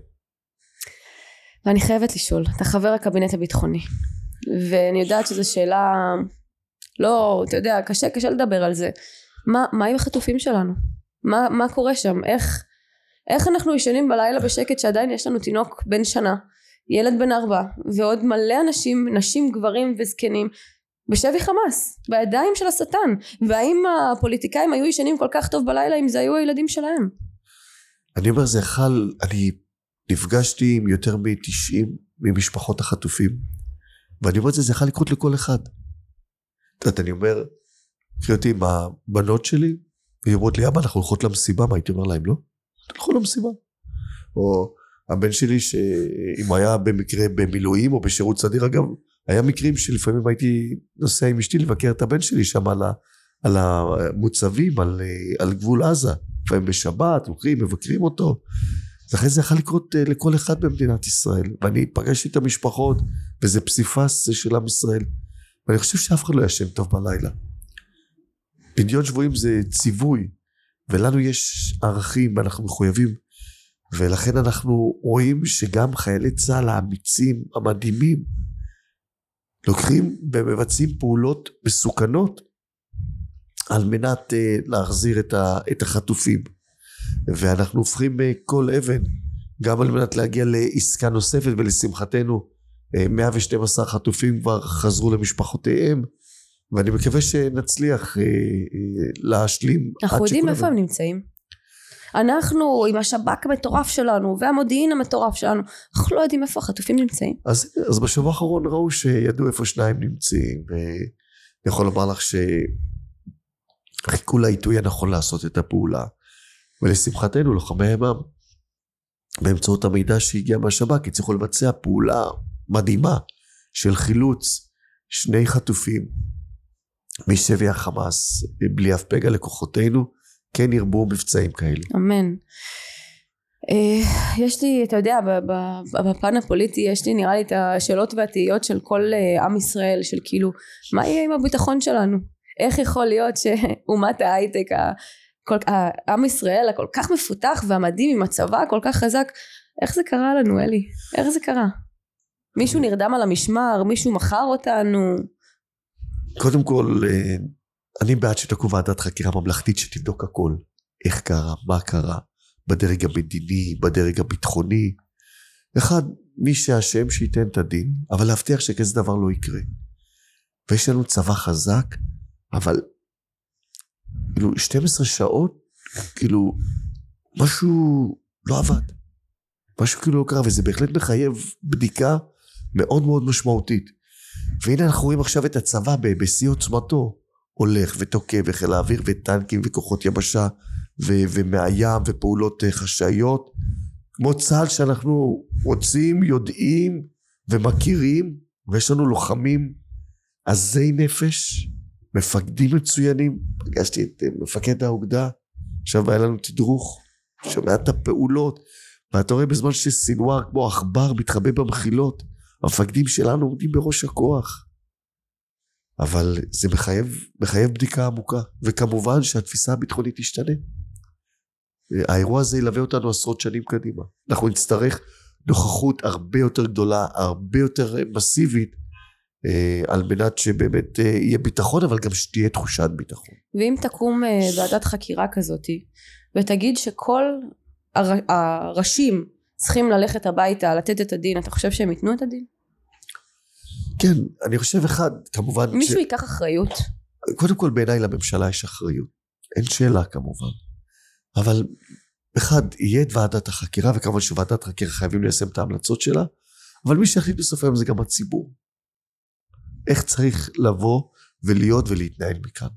ואני חייבת לשאול, אתה חבר הקבינט הביטחוני, ואני יודעת שזו שאלה, לא, אתה יודע, קשה, קשה לדבר על זה. מה, מה עם החטופים שלנו? מה, מה קורה שם? איך, איך אנחנו ישנים בלילה בשקט שעדיין יש לנו תינוק בן שנה ילד בן ארבע ועוד מלא אנשים נשים גברים וזקנים בשבי חמאס בידיים של השטן והאם הפוליטיקאים היו ישנים כל כך טוב בלילה אם זה היו הילדים שלהם אני אומר זה חל אני נפגשתי עם יותר מ-90 ממשפחות החטופים ואני אומר את זה, זה יכול לקרות לכל אחד. את יודעת, אני אומר, קחי אותי עם הבנות שלי, והיא אומרות לי, אבא, אנחנו הולכות למסיבה, מה הייתי אומר להם, לא? תלכו למסיבה. או הבן שלי, שאם היה במקרה במילואים או בשירות סדיר, אגב, היה מקרים שלפעמים הייתי נוסע עם אשתי לבקר את הבן שלי שם על, ה, על המוצבים, על, על גבול עזה. לפעמים בשבת, הולכים, מבקרים אותו. אז אחרי זה יכול לקרות אה, לכל אחד במדינת ישראל. ואני פגשתי את המשפחות, וזה פסיפס של עם ישראל. ואני חושב שאף אחד לא ישן טוב בלילה. פדיון שבויים זה ציווי, ולנו יש ערכים, ואנחנו מחויבים. ולכן אנחנו רואים שגם חיילי צה"ל האמיצים, המדהימים, לוקחים ומבצעים פעולות מסוכנות על מנת uh, להחזיר את, ה, את החטופים. ואנחנו הופכים uh, כל אבן גם על מנת להגיע לעסקה נוספת ולשמחתנו uh, 112 חטופים כבר חזרו למשפחותיהם ואני מקווה שנצליח uh, uh, להשלים אנחנו יודעים איפה הם נמצאים. אנחנו עם השב"כ המטורף שלנו והמודיעין המטורף שלנו אנחנו לא יודעים איפה החטופים נמצאים. אז, אז בשבוע האחרון ראו שידעו איפה שניים נמצאים ואני יכול לומר לך שחיכו לעיתוי הנכון לעשות את הפעולה. ולשמחתנו לוחמי הימ"מ באמצעות המידע שהגיע מהשב"כ הצליחו לבצע פעולה מדהימה של חילוץ שני חטופים משבי החמאס בלי אף פגע לכוחותינו כן ירבו מבצעים כאלה. אמן. Uh, יש לי, אתה יודע, בפן הפוליטי יש לי נראה לי את השאלות והתהיות של כל uh, עם ישראל, של כאילו, מה יהיה עם הביטחון שלנו? איך יכול להיות שאומת ההייטק, עם ישראל הכל כך מפותח והמדהים עם הצבא הכל כך חזק, איך זה קרה לנו אלי? איך זה קרה? מישהו נרדם על המשמר? מישהו מכר אותנו? קודם כל, אה, אני בעד שתקום ועדת חקירה ממלכתית שתבדוק הכל. איך קרה, מה קרה, בדרג המדיני, בדרג הביטחוני. אחד, מי שאשם שייתן את הדין, אבל להבטיח שכזה דבר לא יקרה. ויש לנו צבא חזק, אבל כאילו 12 שעות, כאילו משהו לא עבד. משהו כאילו לא קרה, וזה בהחלט מחייב בדיקה מאוד מאוד משמעותית. והנה אנחנו רואים עכשיו את הצבא בשיא עוצמתו. הולך ותוקף וחיל האוויר וטנקים וכוחות יבשה ו- ומהים ופעולות אה, חשאיות כמו צה"ל שאנחנו רוצים, יודעים ומכירים ויש לנו לוחמים עזי נפש, מפקדים מצוינים, פגשתי את אה, מפקד האוגדה, עכשיו היה לנו תדרוך, שומע את הפעולות ואתה רואה בזמן שסינואר כמו עכבר מתחבא במחילות המפקדים שלנו עומדים בראש הכוח אבל זה מחייב, מחייב בדיקה עמוקה, וכמובן שהתפיסה הביטחונית תשתנה. האירוע הזה ילווה אותנו עשרות שנים קדימה. אנחנו נצטרך נוכחות הרבה יותר גדולה, הרבה יותר מסיבית, אה, על מנת שבאמת אה, יהיה ביטחון, אבל גם שתהיה תחושת ביטחון. ואם תקום אה, ועדת חקירה כזאת, ותגיד שכל הר... הראשים צריכים ללכת הביתה, לתת את הדין, אתה חושב שהם ייתנו את הדין? כן, אני חושב אחד, כמובן... מישהו ש... ייקח אחריות? קודם כל בעיניי לממשלה יש אחריות. אין שאלה כמובן. אבל אחד, יהיה את ועדת החקירה, וכמובן שוועדת החקירה חייבים ליישם את ההמלצות שלה, אבל מי שיחליט בסוף היום זה גם הציבור. איך צריך לבוא ולהיות ולהתנהל מכאן.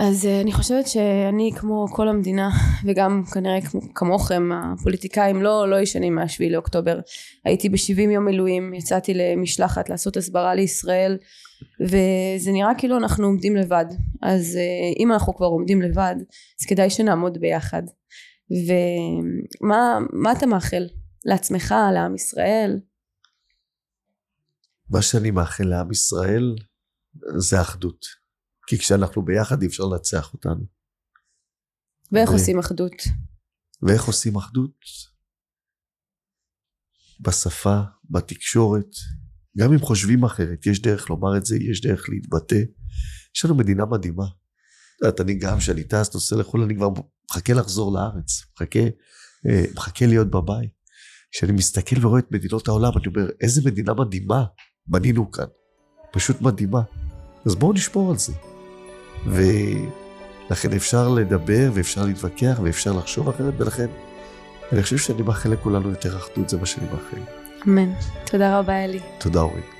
אז uh, אני חושבת שאני כמו כל המדינה וגם כנראה כמוכם הפוליטיקאים לא, לא ישנים מהשביעי לאוקטובר. הייתי בשבעים יום מילואים יצאתי למשלחת לעשות הסברה לישראל וזה נראה כאילו אנחנו עומדים לבד. אז uh, אם אנחנו כבר עומדים לבד אז כדאי שנעמוד ביחד. ומה אתה מאחל לעצמך לעם ישראל? מה שאני מאחל לעם ישראל זה אחדות כי כשאנחנו ביחד אי אפשר לנצח אותנו. ואיך ו... עושים אחדות? ואיך עושים אחדות? בשפה, בתקשורת, גם אם חושבים אחרת, יש דרך לומר את זה, יש דרך להתבטא. יש לנו מדינה מדהימה. את יודעת, אני גם, כשאני טס, נוסע לחו"ל, אני כבר מחכה לחזור לארץ, מחכה, אה, מחכה להיות בבית. כשאני מסתכל ורואה את מדינות העולם, אני אומר, איזה מדינה מדהימה בנינו כאן. פשוט מדהימה. אז בואו נשמור על זה. ולכן אפשר לדבר ואפשר להתווכח ואפשר לחשוב אחרת, ולכן אני חושב שאני מאחל לכולנו יותר אחדות, זה מה שאני מאחל. אמן. תודה רבה אלי. תודה אורית.